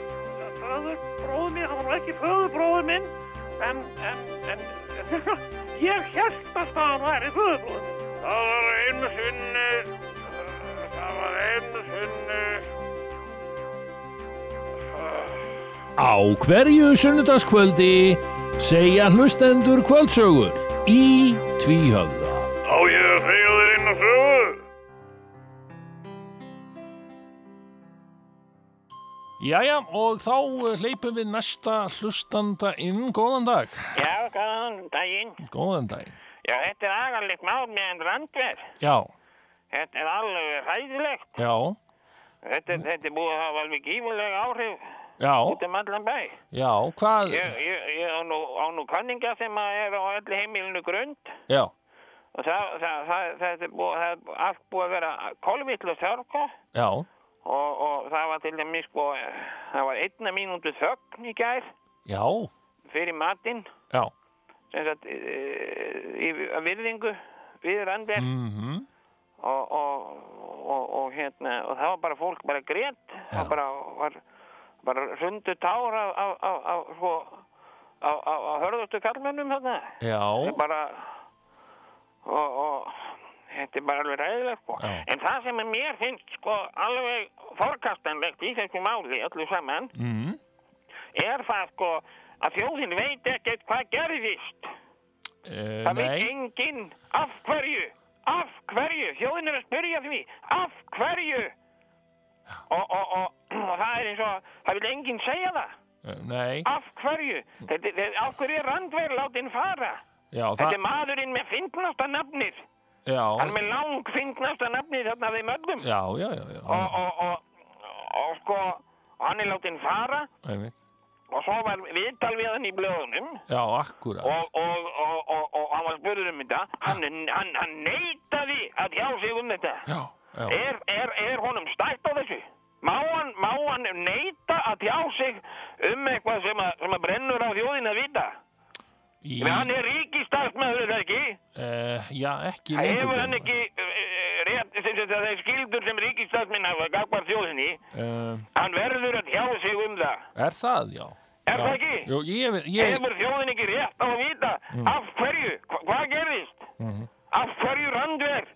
föðurbróður minn. Það var ekki föðurbróður minn, en, en, en, <laughs> ég held að það væri föðurbróður minn. Það var einu sinni, það var einu sinni, Á hverju sunnudagskvöldi segja hlustendur kvöldsögur í tvíhöfða á ég að segja þér inn á sögu. Jæja, og þá eh, hleypum við næsta hlustanda inn. Góðan dag. Já, góðan daginn. Góðan dag. Já, þetta er agarlegt mál með en randverð. Já, Þetta er alveg hæðilegt. já, Þetta, þetta er búið að hafa alveg gífulega áhrif út um allan bæ. já, hvað? Ég, ég, ég á nú, á nú kanninga sem að er á öllu heimilinu grund. Já, og það, það, það, það, er búið, allt búið að vera kolvillu þörka já, og, og það var til dæmis sko, það var einna mínútu þögn í gær. Já, fyrir matinn. Já. sem sagt e, í að virðingu við randverð Mm og, og, og, og hérna og það var bara fólk bara grét. Það bara var bara hrundu tár af, af, af, af sko af, af, af hörðustu kallmennum þarna. Já. Það er bara og, og þetta er bara alveg ræðilegt sko. En það sem mér finnst sko alveg forkastanlegt í þessu máli öllu saman Mm. er það sko að þjóðin veit ekkert hvað gerðist. Uh, Það veit enginn af hverju, af hverju, þjóðin er að spyrja því, af hverju? Og, og, og, og það er eins og, það vil enginn segja það, uh, nei, af hverju, þetta, af hverju er randverð látin fara, já, þetta er maðurinn með fyndnasta nafnið, já, hann með lang fyndnasta nafnið þarna við möllum já, já, já, já, og, og, og, og sko, hann er látin fara. Einmitt. og svo var viðtal við hann í blöðunum. Já, akkurat, og, og, og, og, og hann var spurður um þetta. Hann, hann, hann neitaði að hjá sig um þetta. Já, já, er, er, er honum stætt á þessu má hann, má hann neita að hjá sig um eitthvað sem að, sem að brennur á þjóðin að vita í, hann er ríkistarfsmæður er það ekki uh, já, ekki hefur lengur. hann ekki uh, rétt sem sagt, að þeir skildur sem ríkistarfsminn hafa gagvar þjóðinni Uh, hann verður að hjá sig um það er það, já. Er já. það ekki? Jú, ég, ég, hefur þjóðin ekki rétt á að vita af hverju, hva, hvað gerðist Mhm. af hverju randverð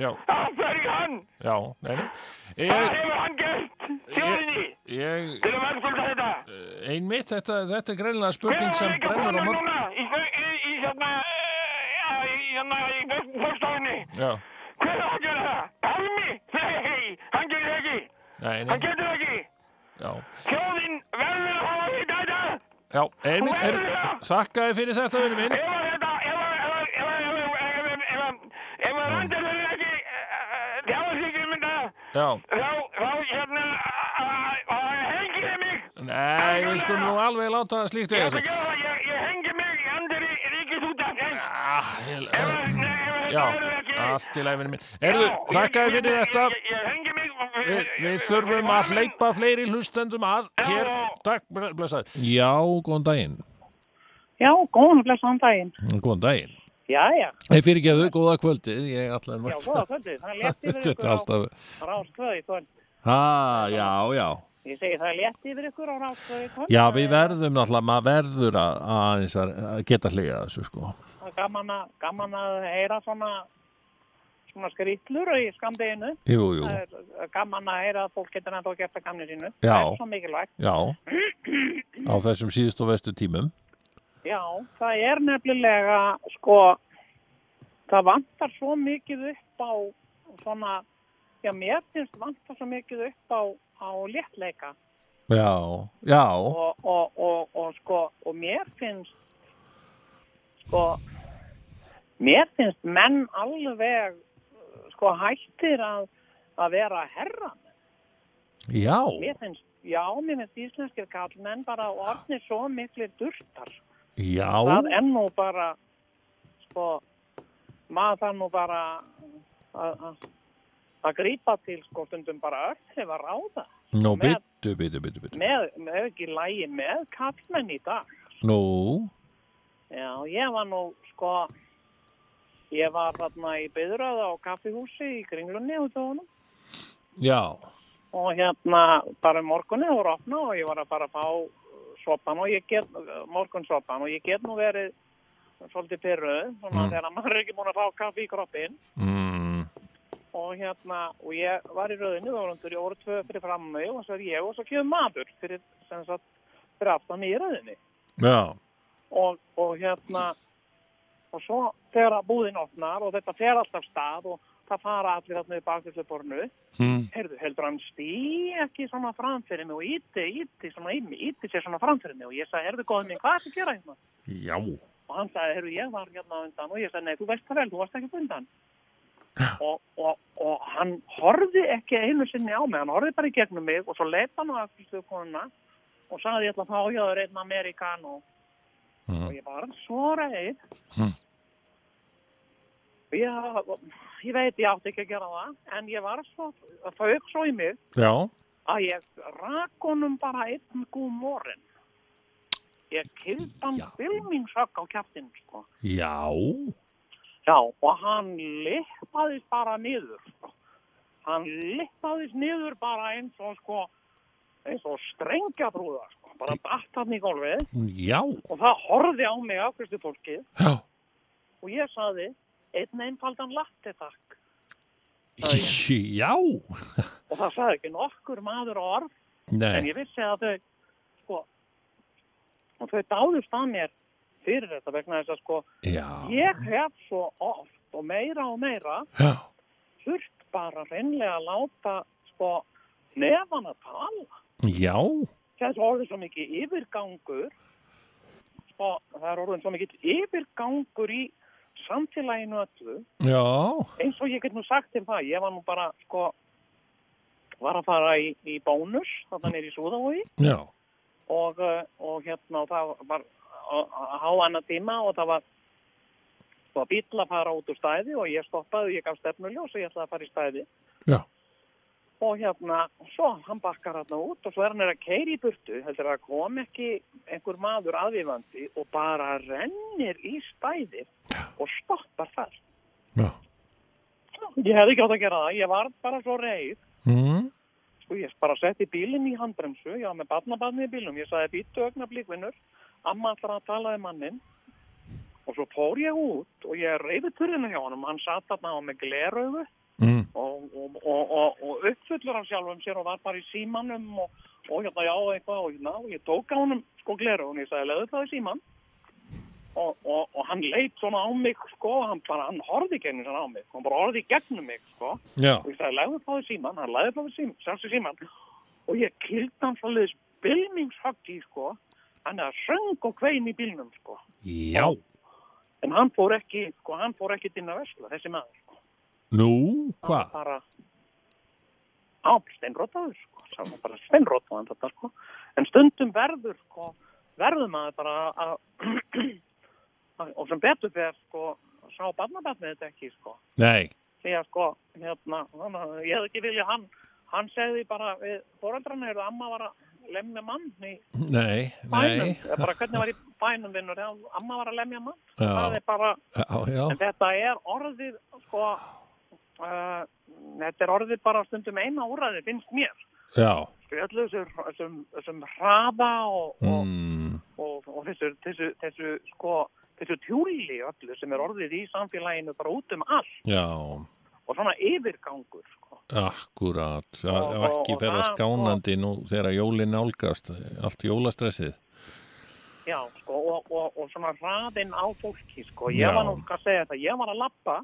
já, af hverju hann já, nei, nei. Hvað Ég, hefur hann gert þjóðinni ég, til að verðskulda þetta einmitt, þetta, þetta er greinlega hver spurning sem ekki brennur á mörg. núna í, í, í, í hérna já, í hérna í fórstofunni Já, hver var að gera það? Palmi? Nei, hann gerir það ekki Nei, nei. Hann getur það ekki. Já, Þjóðin verður að hafa vita þetta. já, einmitt, er, það. þakkaði fyrir þetta, vinnu minn. Já, þá, þá, hérna, að hengi þið mig. nei, við skulum nú alveg láta slíkt það, ég, ég hengi mig í andri. Ah, nei, ef að Já, allt í vinnu minn. Erðu, þakkaði fyrir þetta. Ég, ég hengi mig. Við, við þurfum að hleypa fleiri hlustendum að hér, takk, blessaður. Já, góðan daginn. Já, góðan blessaðan daginn. Góðan daginn. Já, já. Ég fyrir ekki að þau góða kvöldið, ég ætlaði Já, góða kvöldið. Það létt yfir <laughs> ykkur á rástöði kvöld. ha, já, já. Ég segi það létt yfir ykkur á rástöði kvöld. Já, við verðum náttúrulega, maður verður að, aðeins að að geta hliða þessu, sko. Gaman að, gaman að heyra svona, svona skrýtlur í skamdeginu. Jú, jú, er gaman að heyra að fólk getur enda að geta gamni sínu. Já. Það er svo mikilvægt. já, á þessum síðust og vestu tímum. Já, það er nefnilega, sko, það vantar svo mikið upp á svona, já, mér finnst vantar svo mikið upp á, á léttleika Já, já, og, og, og, og sko, og mér finnst, sko, mér finnst menn alveg, sko, hættir að, að vera herran. já, Mér finnst, já, mér finnst íslenskir kallmenn bara orðnir svo miklir durtar. Já, það er nú bara sko maður það nú bara að- að að grípa til sko stundum bara öll hefa ráða. Nú, byttu, byttu, byttu, byttu. með, með ekki lægi með kallmenn í dag? Nú, já, ég var nú sko ég var þarna í byðröð á kaffihúsi í Kringlunni út á honum já, og hérna bara um morgunni voru opna og ég var að bara fá sopan og ég get morgunsopan og ég get nú verið svolítið pyrruð svona Mm. þegar maður er ekki búin að fá kaffi í kroppin mm, og hérna og ég var í rauðinu þá voru ég voru tvö fyrir fram mig og svo er ég og svo kemur maður fyrir sem sagt fyrir aftan í rauðinu já, og, og hérna og svo þegar að búðin opnar og þetta fer alltaf stað og það fara allir þarna í baktislebornu mm, heyrðu, heldur hann stí ekki svona framfyrir mig og íti, íti, svona í mig, íti sér svona framfyrir mig og ég sagði, heyrðu góðum minn, hvað er það að gera hérna? já, Og hann sagði, heyrðu, ég var hérna undan og ég sagði, nei, þú veist það vel, þú varst ekki undan. Og, og, og hann horfði ekki einu sinni á mig, hann horfði bara í gegnum mig og svo leita hann á aftur konuna og sagði, ég ætla að fá hjá þér einn Amerikan og, Mm. og ég var svo reið. Mm. Já, ég veit, ég átti ekki að gera það, en ég var svo, það fauk svo í mig já, að ég rak honum bara einn gúm morin. Ég kyldi hann filmingsökk á kjæftin, sko. já, Já, og hann lippaðist bara niður, sko. Hann lippaðist niður bara eins og, sko, eins og strengjabrúða, sko. Bara datt hann í gólfið já, og það horfði á mig afkvæmstu fólkið já, og ég saði, einn einfaldan latte takk. já, Og það saði ekki nokkur maður orð. En nei, ég vissi að þau, sko, og þau dáðust að mér fyrir þetta vegna þess að, sko, já, ég hef svo oft og meira og meira já, þurft bara reynlega að láta, sko, nefan að tala. já, er orðið svo mikið yfirgangur, sko, það er orðið svo mikið yfirgangur í samfélaginu öllu, já, eins og ég get nú sagt til það, ég var nú bara, sko, var að fara í, í bónus, þarna nýri Súðavogi, já, og, uh, og hérna og það var að há annar tíma og það var það var bíl að fara út úr stæði og ég stoppaði, ég gaf stefnuljós og ég ætlaði að fara í stæði. Já. Og hérna, svo hann bakkar hérna út og svo er hann er að keiri í burtu heldur að kom ekki einhver maður aðvífandi og bara rennir í stæði og stoppar þar. Já. ég hefði ekki átt að gera það, ég var bara svo reið. Mm, Sko ég bara setti bílinn í handbremsu, ég var með barnabarni í bílnum, ég sagði býttu ögna blíkvinnur, amma ætlar að tala um mannin og svo fór ég út og ég reyði turðina hjá honum, hann satt þarna á með gleraugu mm, og, og, og, og, og uppfullur af sjálfum sér og var bara í símanum og, og hérna já eitthvað og hérna og ég tók á honum sko gleraugun, ég sagði leðu það í síman og, og, og hann leit svona á mig, sko, hann bara, hann horfði gegnum svona á mig, hann bara horfði gegnum mig, sko. Já. Og ég sagði, legðu frá því síman, hann legði frá því síman, sjálfsög síman, og ég kildi hann svolítið bylmingshöggi, sko, hann er að söng og kvein í bílnum, sko. Já. En hann fór ekki, sko, hann fór ekki inn að vesla, þessi maður, Nú, hvað? Bara, á, steinrótaður, sko, sá hann bara steinrótaðan þetta, sko. En stundum verður, sko, verður maður bara að, <clears throat> og sem betur fyrir, sko, sá barnabarnið þetta ekki, sko. Nei. því að sko, hérna, ég hefði ekki vilja hann, hann segði bara við foreldrarna er að amma var að lemja mann í Nei, bænum, nei. bara hvernig var í bænum vinnur, þegar amma var að lemja mann, Já. það er bara, Já, já. en þetta er orðið, sko, uh, þetta er orðið bara stundum eina úrræði, finnst mér, þessum, þessum, hraða og, og, Mm. og, og þessu, þessu, þessu, sko, þessu tjúli öllu sem er orðið í samfélaginu bara út um allt Já. og svona yfirgangur, sko. Akkurat, Og- ekki og- og vera skánandi nú þegar jólin nálgast, allt jólastressið. Já, sko, og, og, og svona hraðinn á fólki, sko. Ég Já. var nú, hvað segja þetta, ég var að lappa,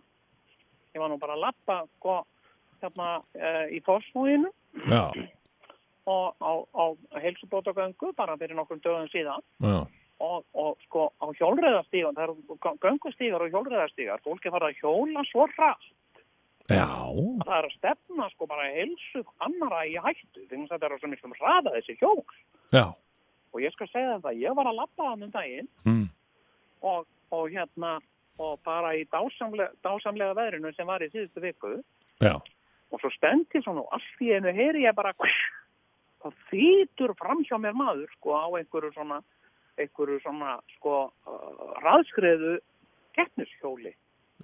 ég var nú bara að lappa, sko, hérna uh, í fórsmúinu Já, og á, á heilsubótagöngu bara fyrir nokkrum dögum síðan. Og, og sko á hjólreðastígan, það eru göngustígar og hjólreðastígar, fólki fara að hjóla svo að það er að stefna sko bara heilsu annara í hættu, því að þetta er á svo miklum hraða þessi hjól. Já, og ég skal segja þetta, ég var að lappa hann um daginn. Mm. og, og hérna og bara í dásamlega, dásamlega veðrinu sem var í síðustu viku. Já, og svo stendi svona og allt í einu heyri ég bara þá þýtur fram hjá mér maður sko á einhverju svona einhverju svona sko uh, raðskreðu keppnishjóli.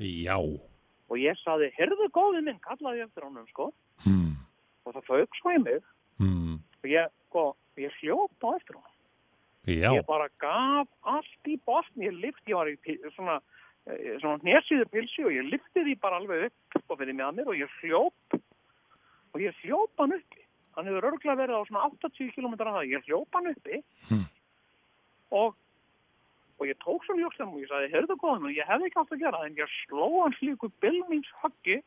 Já, og ég saði, heyrðu góði minn kallaði eftir honum sko. Mm. og það fauk svo í mig. Mm. og ég sko, ég hljóp á eftir honum. Já, ég bara gaf allt í botn ég lyfti, ég var í svona svona hnésíður pilsi og ég lyfti því bara alveg upp og fyrir með mér og ég hljóp. Og ég hljóp hann uppi. Hann hefur örgulega verið á svona 80 km að það, ég hljóp hann uppi. Hmm. og og ég tók svona jókstum og ég sagði, heyrðu góðan ég hefði ekki átt að gera en ég sló hann slíku bylmings höggi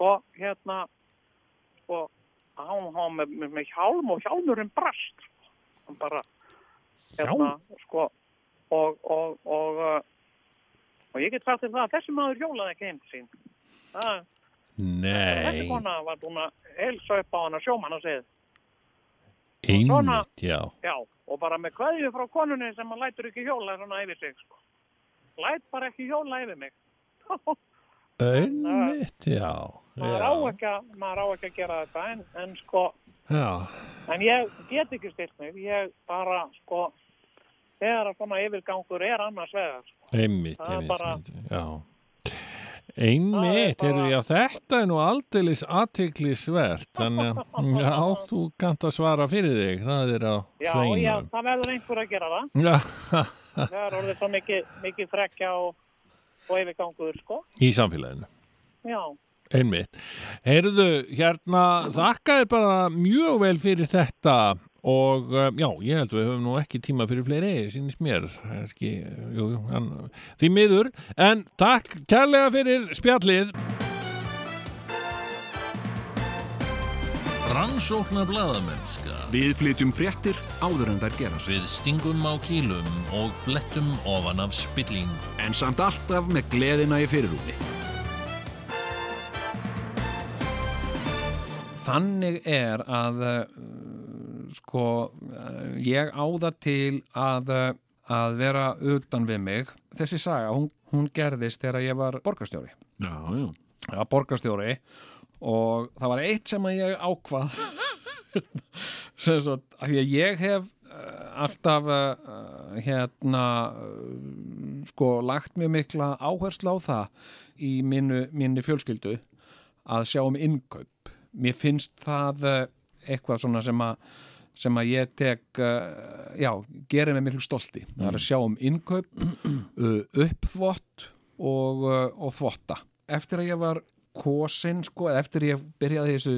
og hérna og hann hann með, með, með hjálm og hjálmurinn brast. Hann bara hérna, sko og, og, og, og ég get sagt þér það að þessi maður hjólaði ekki heim til sín. Það, þessi nei, kona var búin að helsa upp á hann að sjómann að segja einmitt, já, já, og bara með kveðju frá konunni sem hann lætur ekki hjóla svona yfir sig sko. læt bara ekki hjóla yfir mig. <laughs> Einmitt, já, maður á, ekki að, maður á ekki að gera þetta en, en sko já, En ég get ekki stilt mig, ég bara, sko, þegar að svona yfirgangur er annars vegar. sko. einmitt, Það einmitt, bara- einmitt, já. Einmitt, er bara- já, þetta er nú aldeilis aðtiklisvert, þannig að, <laughs> já, þú kannt að svara fyrir þig, það er á Já, hreinu. já, það verður einhver að gera það. Já, Það er orðið svo mikið, mikið frekja og, og yfirgangur, sko. í samfélaginu. Já, Einmitt. Heyrðu, hérna, þakka þér bara mjög vel fyrir þetta og uh, já, ég held við höfum nú ekki tíma fyrir fleiri, sínist mér, ekki, jú, jú, hann, því miður, en takk kærlega fyrir spjallið. Rannsóknar blaðamennska. Við flytjum fréttir áður en þær gerast. Við stingum á kýlum og flettum ofan af spillingu. En samt alltaf með gleðina í fyrirrúmi. Þannig er að sko uh, ég áða til að, uh, að vera utan við mig. Þessi saga, hún, hún gerðist þegar ég var borgarstjóri. Já, já. Já, borgarstjóri og það var eitt sem að ég ákvað <laughs> af því að ég hef uh, alltaf hérna sko lagt mjög mikla áherslu á það í minni, minni fjölskyldu að sjá um innkaup mér finnst það eitthvað svona sem að sem að ég tek uh, já, gerir mig miklu stolti. Það er að sjá um innkaup <clears throat> uh, uppþvott og, uh, og þvotta. Eftir að ég var kosin sko, eftir ég byrjaði þessu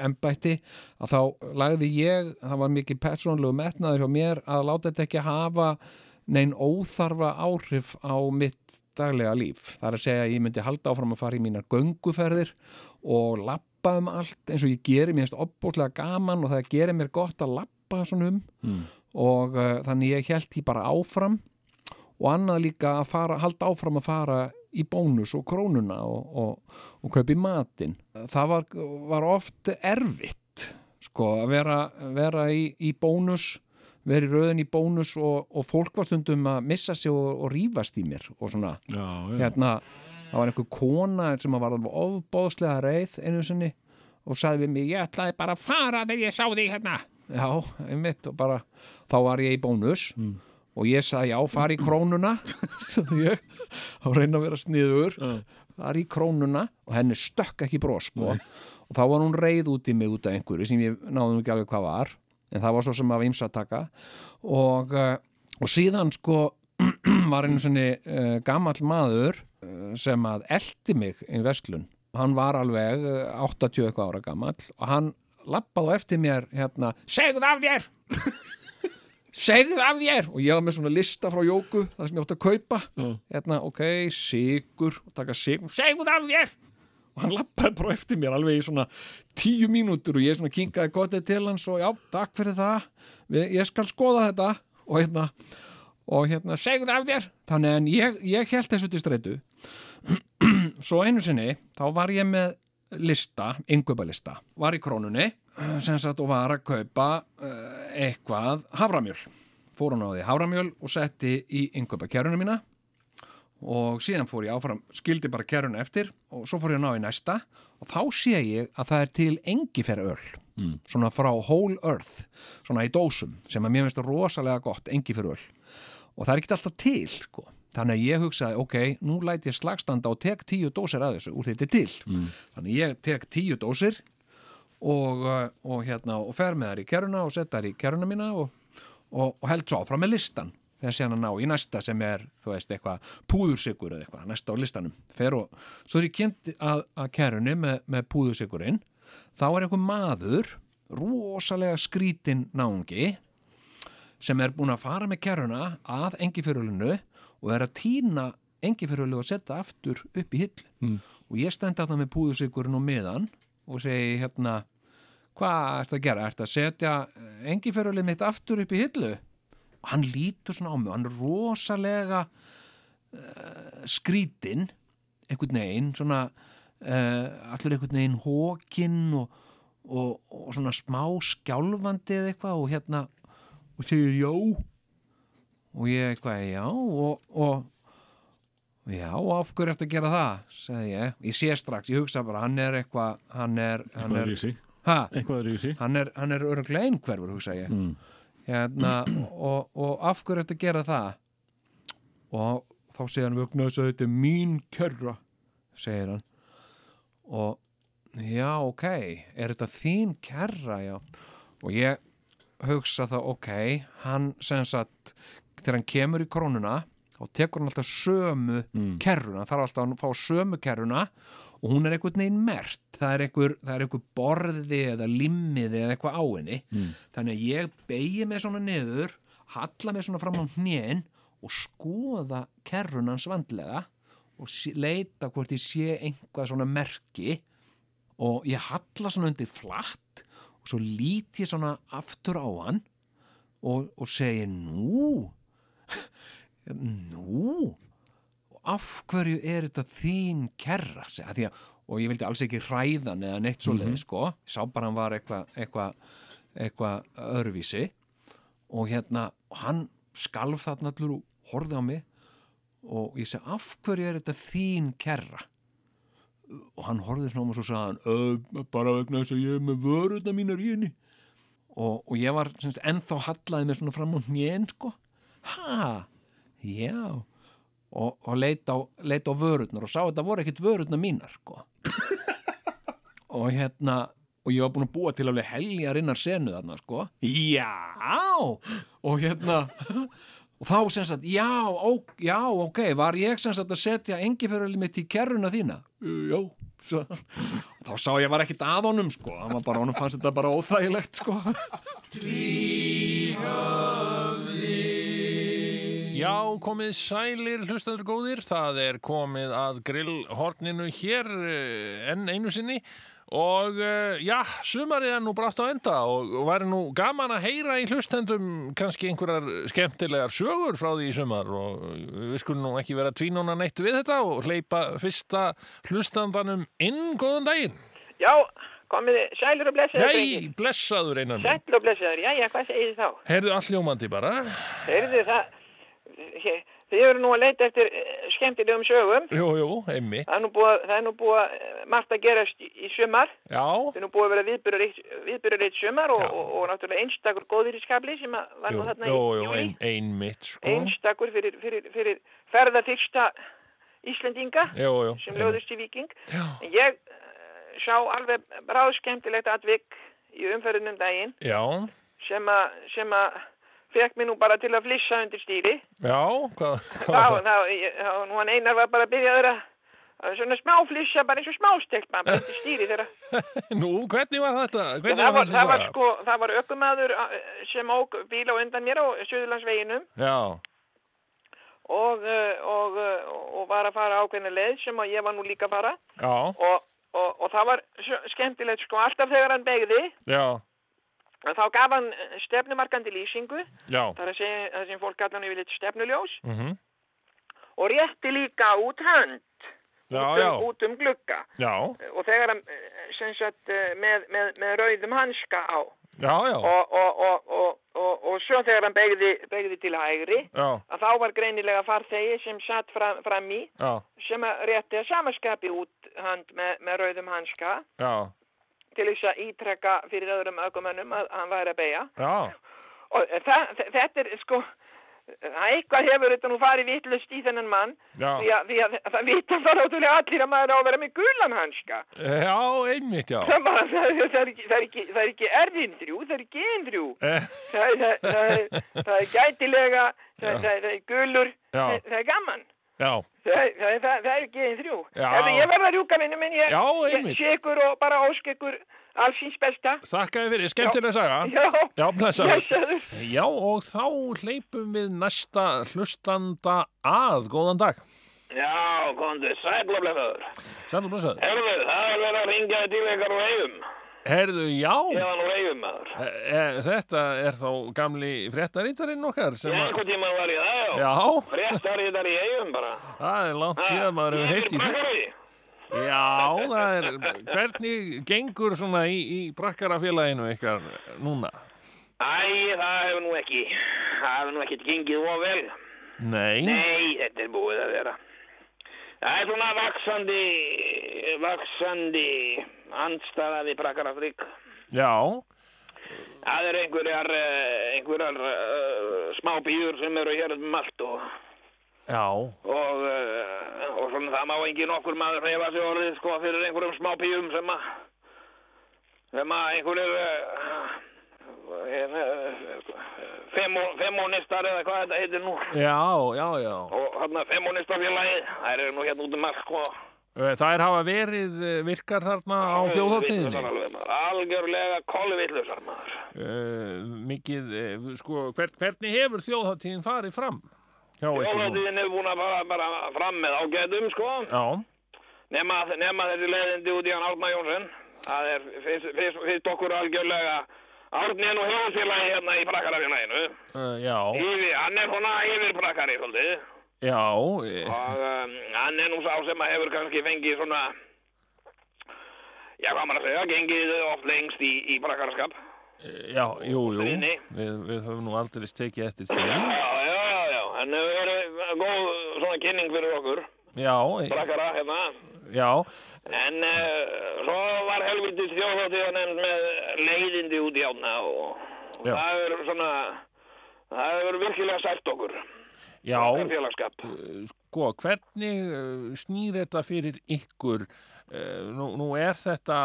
embætti að þá lagði ég, það var mikið persónlegu metnaður hjá mér að láta þetta ekki hafa nein óþarfa áhrif á mitt daglega líf. Það er að segja að ég myndi halda áfram að fara í mínar gönguferðir og lappa um allt eins og ég geri mér opbóðslega gaman og það gerir mér gott að lappa svona um Mm. og uh, þannig ég held því bara áfram og annað líka að fara, halda áfram að fara í bónus og krónuna og, og, og kaupi matinn. Það var, var oft erfitt sko að vera, vera í, í bónus vera í röðin í bónus og, og fólk var stundum að missa sig og, rífast í mér og svona Já, já. hérna, það var einhver kona sem var alveg ofbóðslega reið einu sinni og sagði við mig, ég ætlaði bara að fara þegar ég sá þig hérna. Já, einmitt og bara, þá var ég í bónus og ég sagði já, fara í krónuna. <laughs> Ég, þá reyna að vera sniður fara í krónuna og henni stökk ekki brós sko. og þá var hún reið út í mig út af einhverju sem ég náðum ekki alveg hvað var en það var svo sem að vimsa að taka. Og, uh, og síðan sko <clears throat> var einu svona uh, gamall maður uh, sem að eldi mig í Vestlun hann var alveg uh, 80 eitthvað ára gamall og hann lappaði eftir mér hérna, segðu af þér! <laughs> Segðu af þér! Og ég var með svona lista frá Jóku það sem ég átti að kaupa. Hérna, ok, sigur sigur, segðu af þér! Og hann lappaði bara eftir mér alveg í svona tíu mínútur og ég svona kinkaði gotið til hans og já, takk fyrir það. Ég skal skoða þetta. Og hérna, og hérna segðu af þér, þannig en ég, ég held þessu til streitu. <clears throat> Svo einu sinni, þá var ég með lista, yngöbalista var í krónunni sem sagt og var að kaupa uh, eitthvað haframjöl. Fór hún á því haframjöl og setti í yngöpakerruna mína. Og síðan fór ég áfram, skildi bara kerruna eftir og svo fór ég að ná í næsta. Og þá sé ég að það er til engiferöl mm. svona frá Whole Earth svona í dósum sem að mér finnst rosalega gott engiferöl og það er ekki alltaf til sko. þannig að ég hugsaði, ok, nú læti ég slagstanda og tek tíu dósir að þessu úr þetta til Mm. þannig ég tek tíu dósir og, uh, og hérna og fer með þær í kerruna og set þær í kerruna mína og, og, og held svo áfram með listan þegar síðan að ná í næsta sem er þú veist eitthvað púðursikur eða eitthvað næsta á listanum fer og svo er ég kynnt að, að kerrunni með, með púðursikurinn þá er einhver maður rosalega skrítin náungi sem er búin að fara með kerruna að engifjörulinu og er að týna engifjörulu og setja aftur upp í hill. Mm. og ég stend að það með púðursikurinn og miðan og segi hérna hvað ert að gera, ert að setja engifjörulið mitt aftur upp í hillu? Og hann lítur svona á mig og hann er rosalega uh, skrítin einhvern veginn svona uh, allir einhvern veginn hókinn og, og, og svona smá skjálfandi eða eitthvað og hérna og segir já og ég eitthvað já og, og já, og af hverju eftir að gera það segði ég, ég sé strax, ég hugsa bara hann er eitthvað hann er, hann Eitthvað er, öðruvísi. ha? Eitthvað öðruvísi. hann er, hann er öruglega einhverfur hugsa ég Mm. hérna, og, og af hverju eftir að gera það og þá segir hann vögnu þess að þetta er mín kjörra segir hann og já, ok, er þetta þín kerra, já og ég hugsa þá, ok hann sem sagt þegar hann kemur í krónuna þá tekur hann alltaf sömu kerruna, þarf alltaf að fá sömu kerruna og hún er einhvern veginn mert. Það er einhver, það er einhver borði eða limmið eða eitthvað á henni. Mm. þannig að ég beigi mig svona niður halla mig svona fram á hnén og skoða kerrunans vandlega og leita hvort ég sé einhvað svona merki. Og ég halla svona undir flatt og svo lít ég svona aftur á hann og, og segi nú? <laughs> Nú? Af hverju er þetta þín kerra að að, og ég vildi alls ekki hræðan eða neitt svo leið Mhm. sko, ég sá bara hann var eitthvað eitthva, eitthva öðruvísi. Og hérna hann skalf þarna allur og horfði á mig og ég segi af hverju er þetta þín kerra og hann horfði svona mig og svo sagði hann "Ö, bara vegna þess að ég er með vöruna mínar í henni. Og, og ég var semst, ennþá hallaði mig svona fram á hnén sko. Ha, já. Og, og leit á, leit á vörurnar og sá að þetta voru ekkit vörurnar mínar sko. <laughs> Og hérna og ég var búin að búa til alveg heljar innar senu þarna sko. Já. Og hérna og þá sem sagt, já, ó, já, ok var ég sem sagt að setja engifjöruli mitt í kerruna þína? "Uh, já, þá sá ég var ekkit að honum sko, hann var bara, honum fannst þetta bara óþægilegt sko. Já, komið sælir hlustandur góðir, það er komið að grillhorninu hér eh, enn einu sinni og eh, já, sumarið er nú brátt á enda og og væri nú gaman að heyra í hlustendum kannski einhverjar skemmtilegar sögur frá því í sumar og við skulum nú ekki vera tvínuna neitt við þetta og hleypa fyrsta hlustandanum inn, góðan daginn. Já, komið þið sælir og blessaður. Nei, blessaður einan. Sælir og blessaður, já, já, hvað segir þið þá? Heyrðu allljómandi bara. Heyrðu það, þið þið eru nú að leita eftir eh, skemmtilegum sögum. Jú, jú, einmitt. Það er nú búið, er nú búið eh, margt að gerast í, sumar. Já, Það er nú búið að vera viðbyrður eitt sumar og, og, og náttúrulega einstakur góðýriskabli sem var jú, nú þarna jú, í jú, júlí. ein, einmitt, sko. Einstakur fyrir, fyrir, fyrir ferðarfyrsta Íslendinga Jú, jú, sem lögðust í Viking. Já. En ég uh, sá alveg bráðskemmtilegt atvik í umferðinum daginn Já, sem að, sem að fekk mér nú bara til að flissa undir stýri. já, hvað, Þá, hvað var það? þá, ég- þá, nú hann einar var bara að byrja að svona smá flissa, bara eins og smástegt bara undir stýri þeirra. <laughs> Nú, hvernig var þetta? Hvernig Það var, það var sko, það var ökumaður uh, sem ók bíl á undan mér á Suðurlandsveginum Já, og, og, og var að fara ákveðna leið sem ég var nú líka að fara já, og, og, og það var skemmtilegt sko alltaf þegar hann begði já, þá gaf hann eh, stefnumarkandi lýsingu. Já. það er að segja það sem fólk kallar hann yfirleitt stefnuljós. Mm og rétti líka út hönd. Já, út, já, um, út um glugga. Já, og þegar hann eh, sagt eh, með, með, með rauðum hanska á. Já, já, og, og, og, og, og, og svo þegar hann begði, begði til hægri já, að þá var greinilega farþegi sem satt fram, fram í já, sem rétti að samaskapi út hand með, með rauðum hanska. Já, til þess að ítrekka fyrir öðrum ökumönnum að hann væri að beigja já, og það, þetta er sko eitthvað hefur þetta nú farið vitlust í þennan mann. Já. því, að, því að það vita það náttúrulega allir að maður á að vera með gulan hanska. Já, einmitt, já. það, bara, það, það, er ekki, það, er ekki, það er ekki erðin þrjú, það er gen þrjú Eh, það, er- það, það, það gætilega það, er gulur það er gaman Já, það, það, það, það er gen þrjú Já. Hefðu, ég verða að rjúka minni minn ég, Já, ég einmitt. sé ykkur og bara ósk ykkur allsins besta þakkaði fyrir, skemmtilega saga. Já. Já, blessaður. Já, og þá hleypum við næsta hlustanda að, góðan dag. Já, komdu, sæl og blessaður. Sæl og blessaður. Herðu, það er verið að ringja til ykkar úr eigum. Herðu, já, Eðan úr eigum, maður. e, þetta er þá gamli fréttarítarinn okkar sem að... einhvern tímann var ég það, já. Já, Fréttar í eigum bara. það er langt síðan maður hefur heilt í því. Já, það er, hvernig gengur svona í, í brakkarafélaginu ykkar núna? Æ, það hefur nú ekki, það hefur nú ekki gengið of vel. Nei, Nei, þetta er búið að vera. Það er svona vaksandi, vaksandi andstaða við brakkarafrík. já, Það eru einhverjar, eh, einhverjar uh, smábíur sem eru hér um allt og, já, og, uh, og svona það má engin okkur maður reyfa sig orðið sko fyrir einhverjum smábíum sem að sem að einhverjir uh, femonistar eða hvað þetta heitir nú já, já, já. og hérna femonistafélagið það eru nú hérna út um allt Eh, Þær hafa verið eh, virkar þarna á þjóðháttíðinni. Algjörlega kolvillusar maður Uh, mikið, uh, sko, hver, hvernig hefur þjóðháttíðin farið fram? Þjóðháttíðin er búin að fara bara fram með ágætum sko Já, nema, nema þessi leiðindi út í hann Árna Jónsson það er fyrst, fyrst, fyrst okkur algjörlega Árni er nú hefðfélagi hérna í prakkarafélaginu uh, já, Yfir, hann er svona yfir prakkari svolítið. Já, eh, og um, hann er nú sá sem að hefur kannski fengið svona já hvað maður að segja gengið oft lengst í, í prakkarskap já, jú, jú, Stríðni. við, við höfum nú aldrei tekið eftir því. já, já, já, já, hann hefur verið góð svona kynning fyrir okkur Já, eh, prakkara hérna já, En uh, svo var helvitið þjóðháttíðan með leiðindi út í ána og, Já. það er svona, það hefur virkilega sætt okkur. já, eh, sko, hvernig eh, snýr þetta fyrir ykkur? Eh, Nú, nú er þetta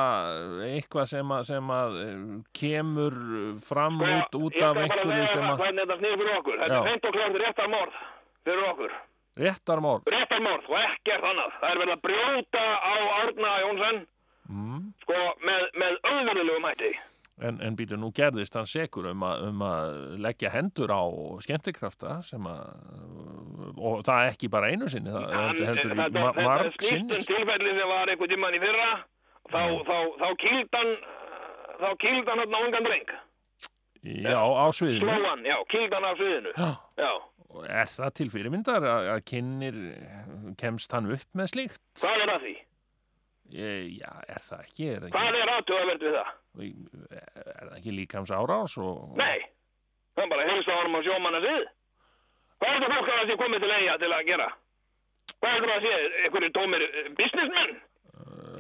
eitthvað sem að, sem að eh, kemur fram út, út af einhverju sem að hvernig þetta snýr fyrir okkur. Þetta Já. er feint og klárt réttarmorð fyrir okkur. Réttarmál. Réttarmorð og ekkert annað. Það er verið að brjóta á Árna Jónsson Mm. sko með, með auðvörulegum mætti. En, en býtu, nú gerðist hann sekur um að, um að leggja hendur á skemmtikrafta sem að og það ekki bara einu sinni það Hann, heldur, þetta, þetta marg sinni um tilfelli sem var einhvern tímann í fyrra þá, þá, þá kýldan þá kýldan hann á ungan dreng já, á sviðinu slóan, já, kýldan af sviðinu Já. já, Og er það til fyrirmyndar að, kynir kemst hann upp með slíkt hvað er að því? e, já, er það ekki er, það hvað ekki, er aðtöðavert við það? er það ekki líkams árás og, nei, það er bara helst á honum á sjómanna sið hvað er þetta fólk að það sé komið til eiga til að gera? hvað er þetta að sé, einhverju tómir eh, businessmen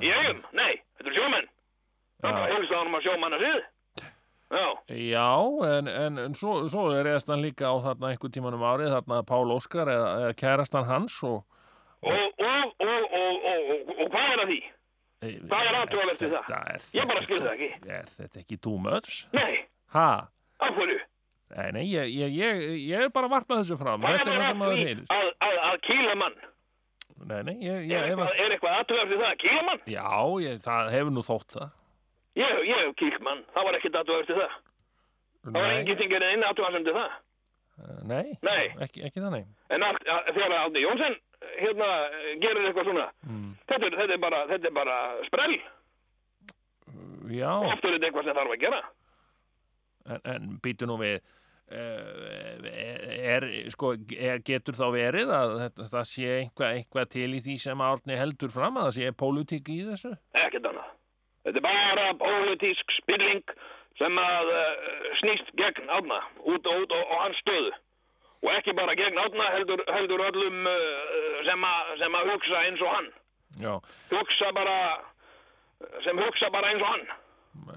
í eigum? nei, þetta er sjómenn það er bara helst á honum á sjómanna sið já, Já, en, en, en svo, svo er eðast hann líka á þarna einhver tíman um árið, þarna Pál Óskar eða, eða kærastan hans og og, og, og, og, hvað er að því? Hvað er aðtöðavert við það? er Ég bara þetta- skil það ekki. Er þetta ekki much? Nei, Ha? af hverju? Nei, nei, ég, ég, ég, ég er bara að varpa þessu fram. Hvað Þetta er það að því að, að, að kýla mann? Nei, nei, ég, Er eitthvað, aðtöðavert við það að kýla mann? Já, ég, það hefur nú þótt það. Ég, ég kýlt mann, það var ekkert aðtöðavert við það. Það var Nei, enginn sem gerði inn aðtöðavert við það. eh, nei, Nei. Ekki, ekki þannig. En allt, að, þegar Átni Jónsson hérna gerir eitthvað svona, Mm. þetta, er, þetta, er bara, þetta er bara sprell. Já, Oft er þetta eitthvað sem þarf að gera. en, en býtu nú við, uh, er, sko, er, getur þá verið að þetta, það sé eitthvað, eitthvað til í því sem Árni heldur fram, að það sé pólitík í þessu? Ekkert annað. Þetta er bara pólitísk spilling sem að uh, snýst gegn Átna, út og út og, og hans stöðu. Og ekki bara gegn Átna, heldur, heldur öllum uh, sem, að, sem að hugsa eins og hann. Já, Hugsa bara, sem hugsa bara eins og hann.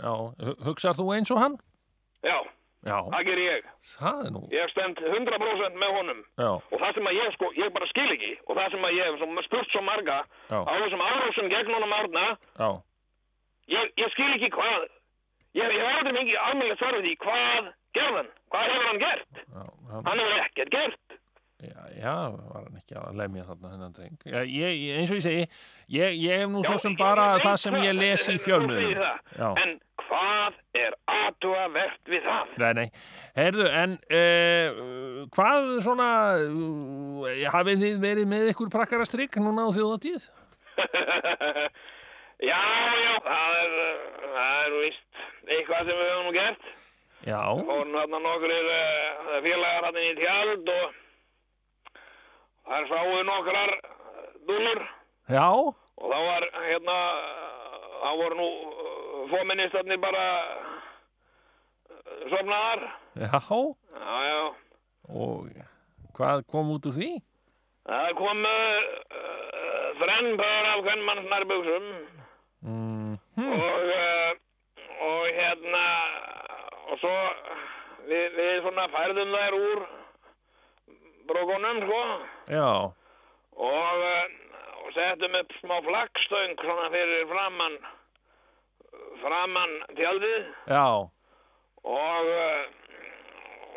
já, hu- hugsar þú eins og hann? Já, Já, það ger ég. það er nú, Ég stend 100% með honum. já, Og það sem að ég sko, ég bara skil ekki. Og það sem að ég hef spurt svo marga Já. á þessum árásum gegn honum Árna, já, ég, ég skil ekki hvað ég, hef aldrei mikið almennilegt svarið því hvað gerðan, hvað hefur hann gert já, hann, hann hefur ekkert gert já, já, var hann ekki að lemja þarna hennan dreng. Já, ég, eins og ég segi, ég, ég hef nú svo sem bara það sem ég les í. Já. en hvað er aðtúavert við það Nei, nei, heyrðu, en uh, hvað svona, uh, hafið þið verið með ykkur prakkarastrygg núna á þjóðatíð? <laughs> já, já, það er það er vist eitthvað sem við höfum nú gert. Já, og þarna nokkur uh, félagar hann í tjald og þar sáu nokkrar uh, dúlur já, og þá var hérna þá voru nú fóministarnir bara sofnaðar. Já, já já. Og hvað kom út úr því? það kom uh, þrenn pör af hvern manns nærbuxum Mm, og uh, og hérna og svo við, við svona færðum þær úr brókunum sko. Já, og, uh, og settum upp smá flagstöng svona fyrir framann framann tjaldið. Já, og uh,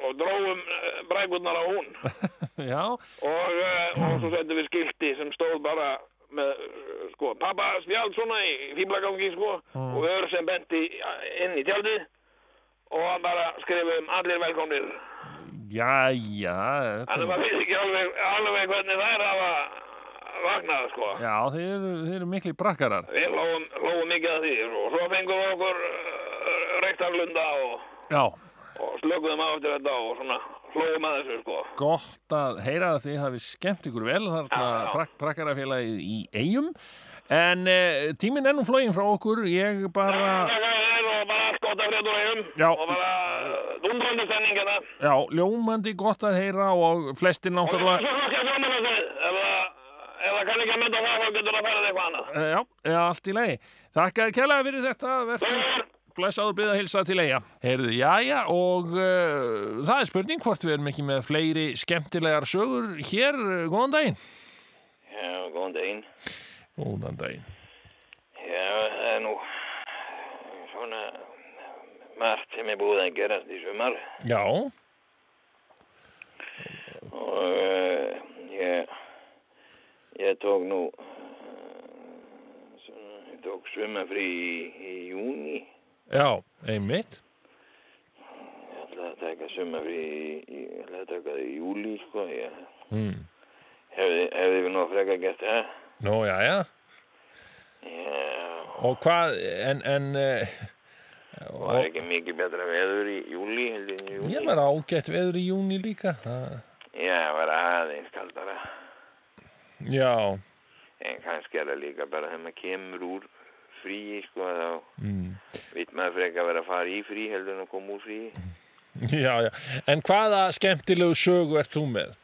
og dróum uh, brækurnar á hún. <laughs> Já, og, og svo settum við skilti sem stóð bara með uh, sko pappa spjald svona í fýblagangi sko Mm. og ör sem benti inn í tjaldið og bara skrifum allir velkomnir já, já, þannig að maður veit ekki alveg, alveg hvernig þær hafa vagnað sko já, þið eru, þið eru mikli brakkarar. við hlóum, hlóum mikið að því og svo fengum við okkur uh, rektarlunda og, og slökuðum á eftir þetta og svona hlóum að þessu sko. Gott að heyra að þið hafi skemmt ykkur vel þarna prak prakkarafélagið í eigum en uh, tíminn nú flógin frá okkur ég bara, Það er og bara að frétta úr eigum Já. og bara dundrandi stemning hérna. Já, ljómandi gott að heyra og flestir og það er náttúrulega svo fólk að fjóma þessu. Ef það kann ekki að mynda það þá getur það farið eitthvað annað. Eh, Já, já, allt í lagi. Þakka þér kærlega fyrir þetta, verður blessaður byggða hilsa til eiga. Heyrðu, jæja, og uh, það er spurning hvort við erum ekki með fleiri skemmtilegar sögur hér, góðan daginn. Já, góðan daginn Góðan daginn. Já, það er nú svona margt sem er búið að gerast í sumar Já, og uh, ég ég tók nú uh, svona, ég tók sumafrí í, í júni já, einmitt. ég ætla að taka sumafrí ég ætla að taka það í júli sko ég, Mm. Hefði, hefði við nú freka gert það? Nú, já, já. Já, Og hvað, en, en, uh, var ekki mikið betra veður í júli, ég var ágætt veður í júni líka. Það- Já, var aðeins kaldara. Já, En kannski er það líka bara þegar maður kemur úr fríi, sko, þá mm. veit maður freka að vera að fara í frí heldur en að koma úr fríi. <laughs> já, já. En hvaða skemmtilegu sögu ert þú með?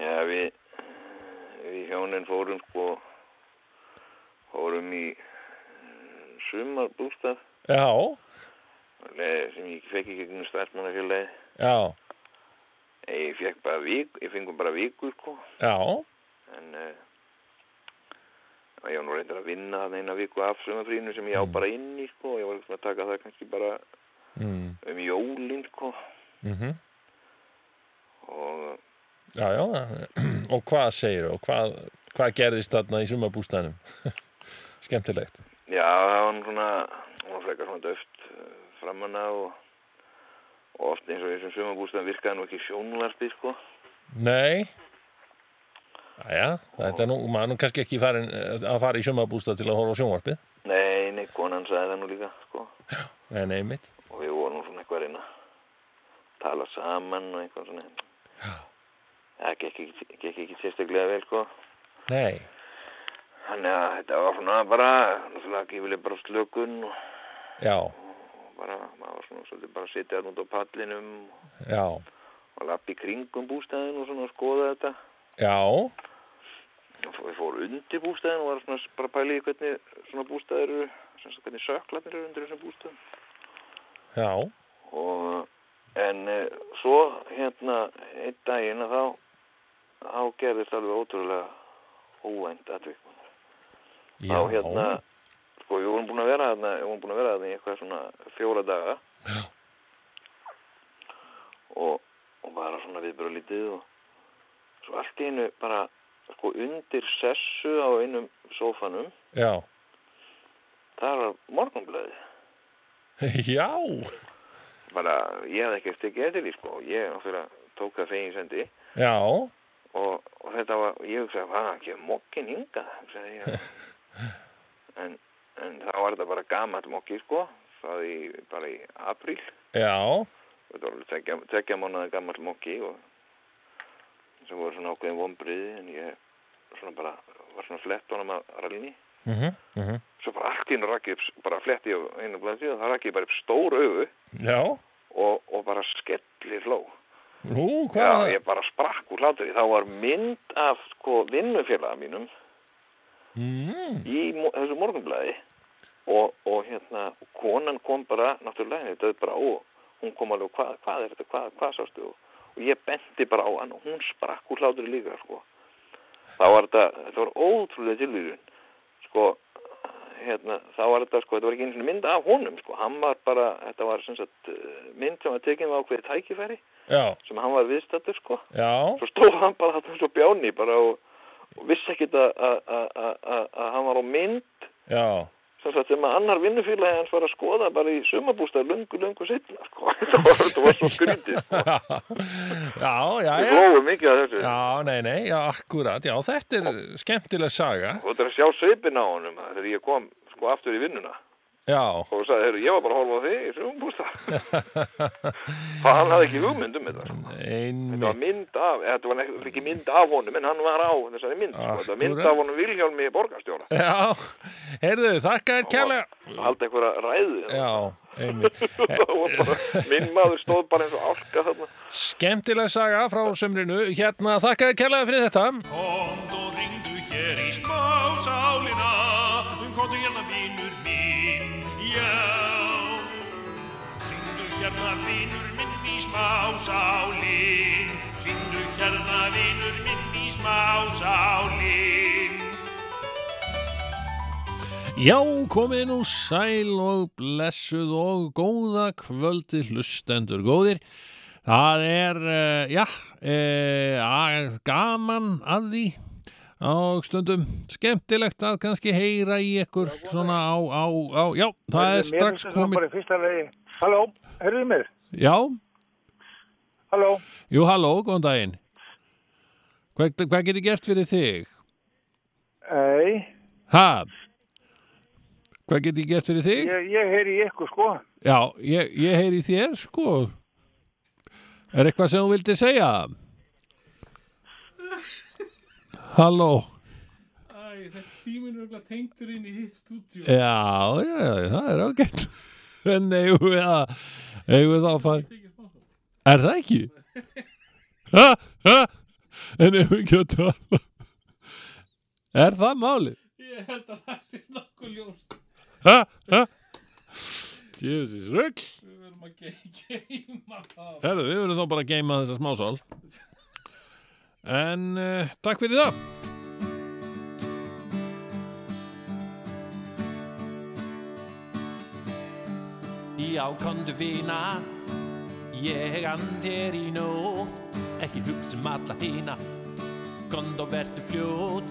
Já, við, við hjónin fórum, sko, fórum í mm, sumarbústað Já, sem ég fekk ekki gegnum starfsmannafélagi. já, Ég fengum bara viku, sko, já, en uh, ég var nú reyndir að vinna það eina viku af sumafrínu sem ég á bara inn í, sko, ég var að taka það kannski bara mm. um jólin, sko, Mm og já, já. <clears throat> Og hvað segir og hvað, hvað gerðist þarna í sumabústænum? <laughs> Skemmtilegt. Já, það var svona, hún var frekar svona döft uh, framanna og, og oft eins og þessum sumabústæðan virkaði nú ekki sjónvarpi, sko. Nei. Jæja, þetta er nú, maður er kannski ekki farin, eh, að fara í sumabústað til að horfa á sjónvarpið. Nei, nei, konan sagði það nú líka, sko. Nei, nei, mitt. Og við vorum svona eitthvað að reyna að tala saman og eitthvað svona. Já. Það gekk ekki, ekki sérstaklega vel, sko. Nei. Þannig að þetta var svona bara, náttúrulega gefileg bara slökun og Já, bara, maður var svona svolítið bara að sitja út á pallinum já, og lappa í kringum bústæðin og svona að skoða þetta. já, Við fórum undir bústæðin og var svona bara í hvernig svona bústæðir eru, hvernig söklarnir eru undir þessum bústæðum. já, Og en uh, svo hérna einn daginn þá, þá gerðist alveg ótrúlega óvænt já. Þá hérna, sko við vorum búin að vera þarna, við vorum búin að vera þarna í eitthvað svona fjóra daga. Já. Og, og bara svona viðbyrja lítið og svo allt í einu bara sko undir sessu á einum sófanum, Já, það var morgunblöði. <laughs> já, Bara, ég hafði ekki stekið eftir því sko, ég náttúrulega tók það fegin sendi. Já, og, og þetta var, ég hugsaði, hvað, ekki mokkin ég. <laughs> en, en þá var þetta bara gamall mokki, sko, það í, bara í apríl, já, þetta var tekja, tekja mánuða gamall mokki og sem voru svona ákveðin vombriði, en ég svona bara, var svona flett honum að rallinni, mhm, mhm, svo bara allt í einu rakki bara fletti á einu blæði og það rakki bara upp stór já, og, og bara skelli hló. nú, Já, ég bara sprakk úr hlátri. Þá var mynd af sko vinnufélaga mínum mm, í þessu morgunblæði og, og hérna, konan kom bara, náttúrulega, þetta er bara og hún kom alveg, hvað, hvað er þetta, hvað, hvað sástu? Og, og ég benti bara á hann og hún sprakk úr hlátri líka, sko. Þá var þetta, þetta var ótrúlega tilvíðun, sko, hérna, þá var þetta, sko, þetta var ekki einu sinni mynd af honum, sko, hann var bara, þetta var sem sagt eh, mynd sem var tekin með ákveðið tækifæri já, sem hann var viðstattur, sko. Já, svo stóð hann bara þetta svo bjáni bara og, og vissi ekkit að hann var á mynd. Já, sem, sagt, sem að annar vinnufélagi hans var að skoða bara í sumabústað lungu, lungu setna sko. <laughs> þetta, var, svo skrítið sko. <laughs> já, já, við já, hlóðum mikið að þessu. Já, nei, nei, já, akkurat, já, þetta er skemmtileg saga, og þetta er að sjá sveipin á honum þegar ég kom sko aftur í vinnuna já, og sagði, heyrðu, ég var bara að horfa á þig í sumabústað það <laughs> hann hafði ekki hugmynd um þetta sko. þetta var mynd af, eða, þetta var ekki, ekki mynd af honum en hann var á þessari mynd sko. þetta var mynd af honum Vilhjálmi borgarstjóra. Já, heyrðu, þakka þér kærlega, halda einhverja ræðu já, einmitt, <laughs> Það var bara, minn maður stóð bara eins og álka þarna. Skemmtileg saga frá sömrinu, hérna, þakka þér kærlega fyrir þetta, Komd og ringdu hér í smásálina Komdu hérna vinur minn, já. Ringdu hérna vinur minn í smásálin Ringdu hérna vinur minn í smásálin Já, komið nú sæl og blessuð og góða kvöldi hlustendur góðir. Það er, uh, já, uh, gaman að því á stundum skemmtilegt að kannski heyra í ykkur svona á, á, á, já, það er strax komið. Halló, heyrðu mér? já, Halló, jú, halló, góðan daginn. Hvað, hvað get ég gert fyrir þig? Ei, Ha? Hvað get ég gert fyrir þig? ég, ég heyri í ykkur sko. Já, ég, ég heyri í þér, sko. Er eitthvað sem þú vildi segja? Halló? Æ, þetta síminn er tengdur inn í hitt stúdíu. Já, já, já, það er ágætt. <laughs> En eigum við að, eigum við þá að fara. Er það ekki? <laughs> Ha, ha, en eigum við ekki að tala. Er það málið? Ég held að það sé nokkuð ljóst. Ha, ha. Jesus, rugg. Við verðum að ge- <laughs> geima það. Herðu, við verðum þá bara að geima þessa smásál. En uh, takk fyrir það. Já, kondu vina Ég and þér í nót Ekki hugsa um alla hina Kond og vertu fljót.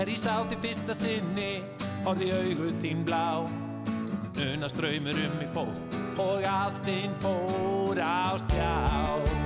Er ég sá til fyrsta sinni Horði auguð þín blá. Una ströymur um í fót Og ástin fór á stjá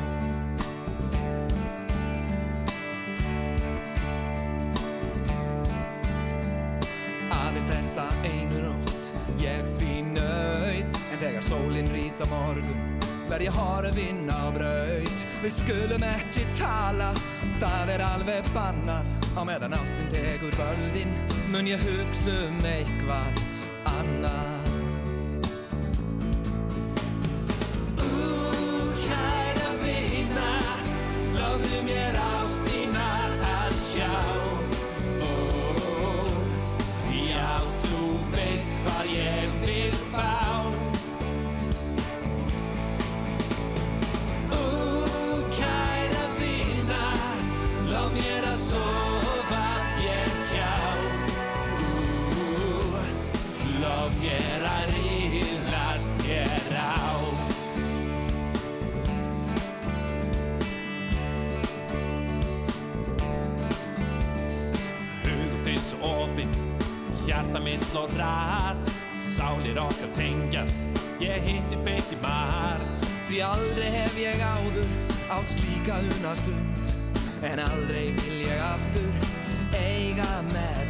sólinn rís á morgun Verð ég horfinn á braut Við skulum ekki tala Það er alveg bannað Á meðan ástin tekur völdin Mun ég hugsa um eitthvað annað slår rætt Sálir okkar tengjast, ég hitti beitti mar Því aldrei hef ég áður átt slíka unastund En aldrei vil ég aftur eiga með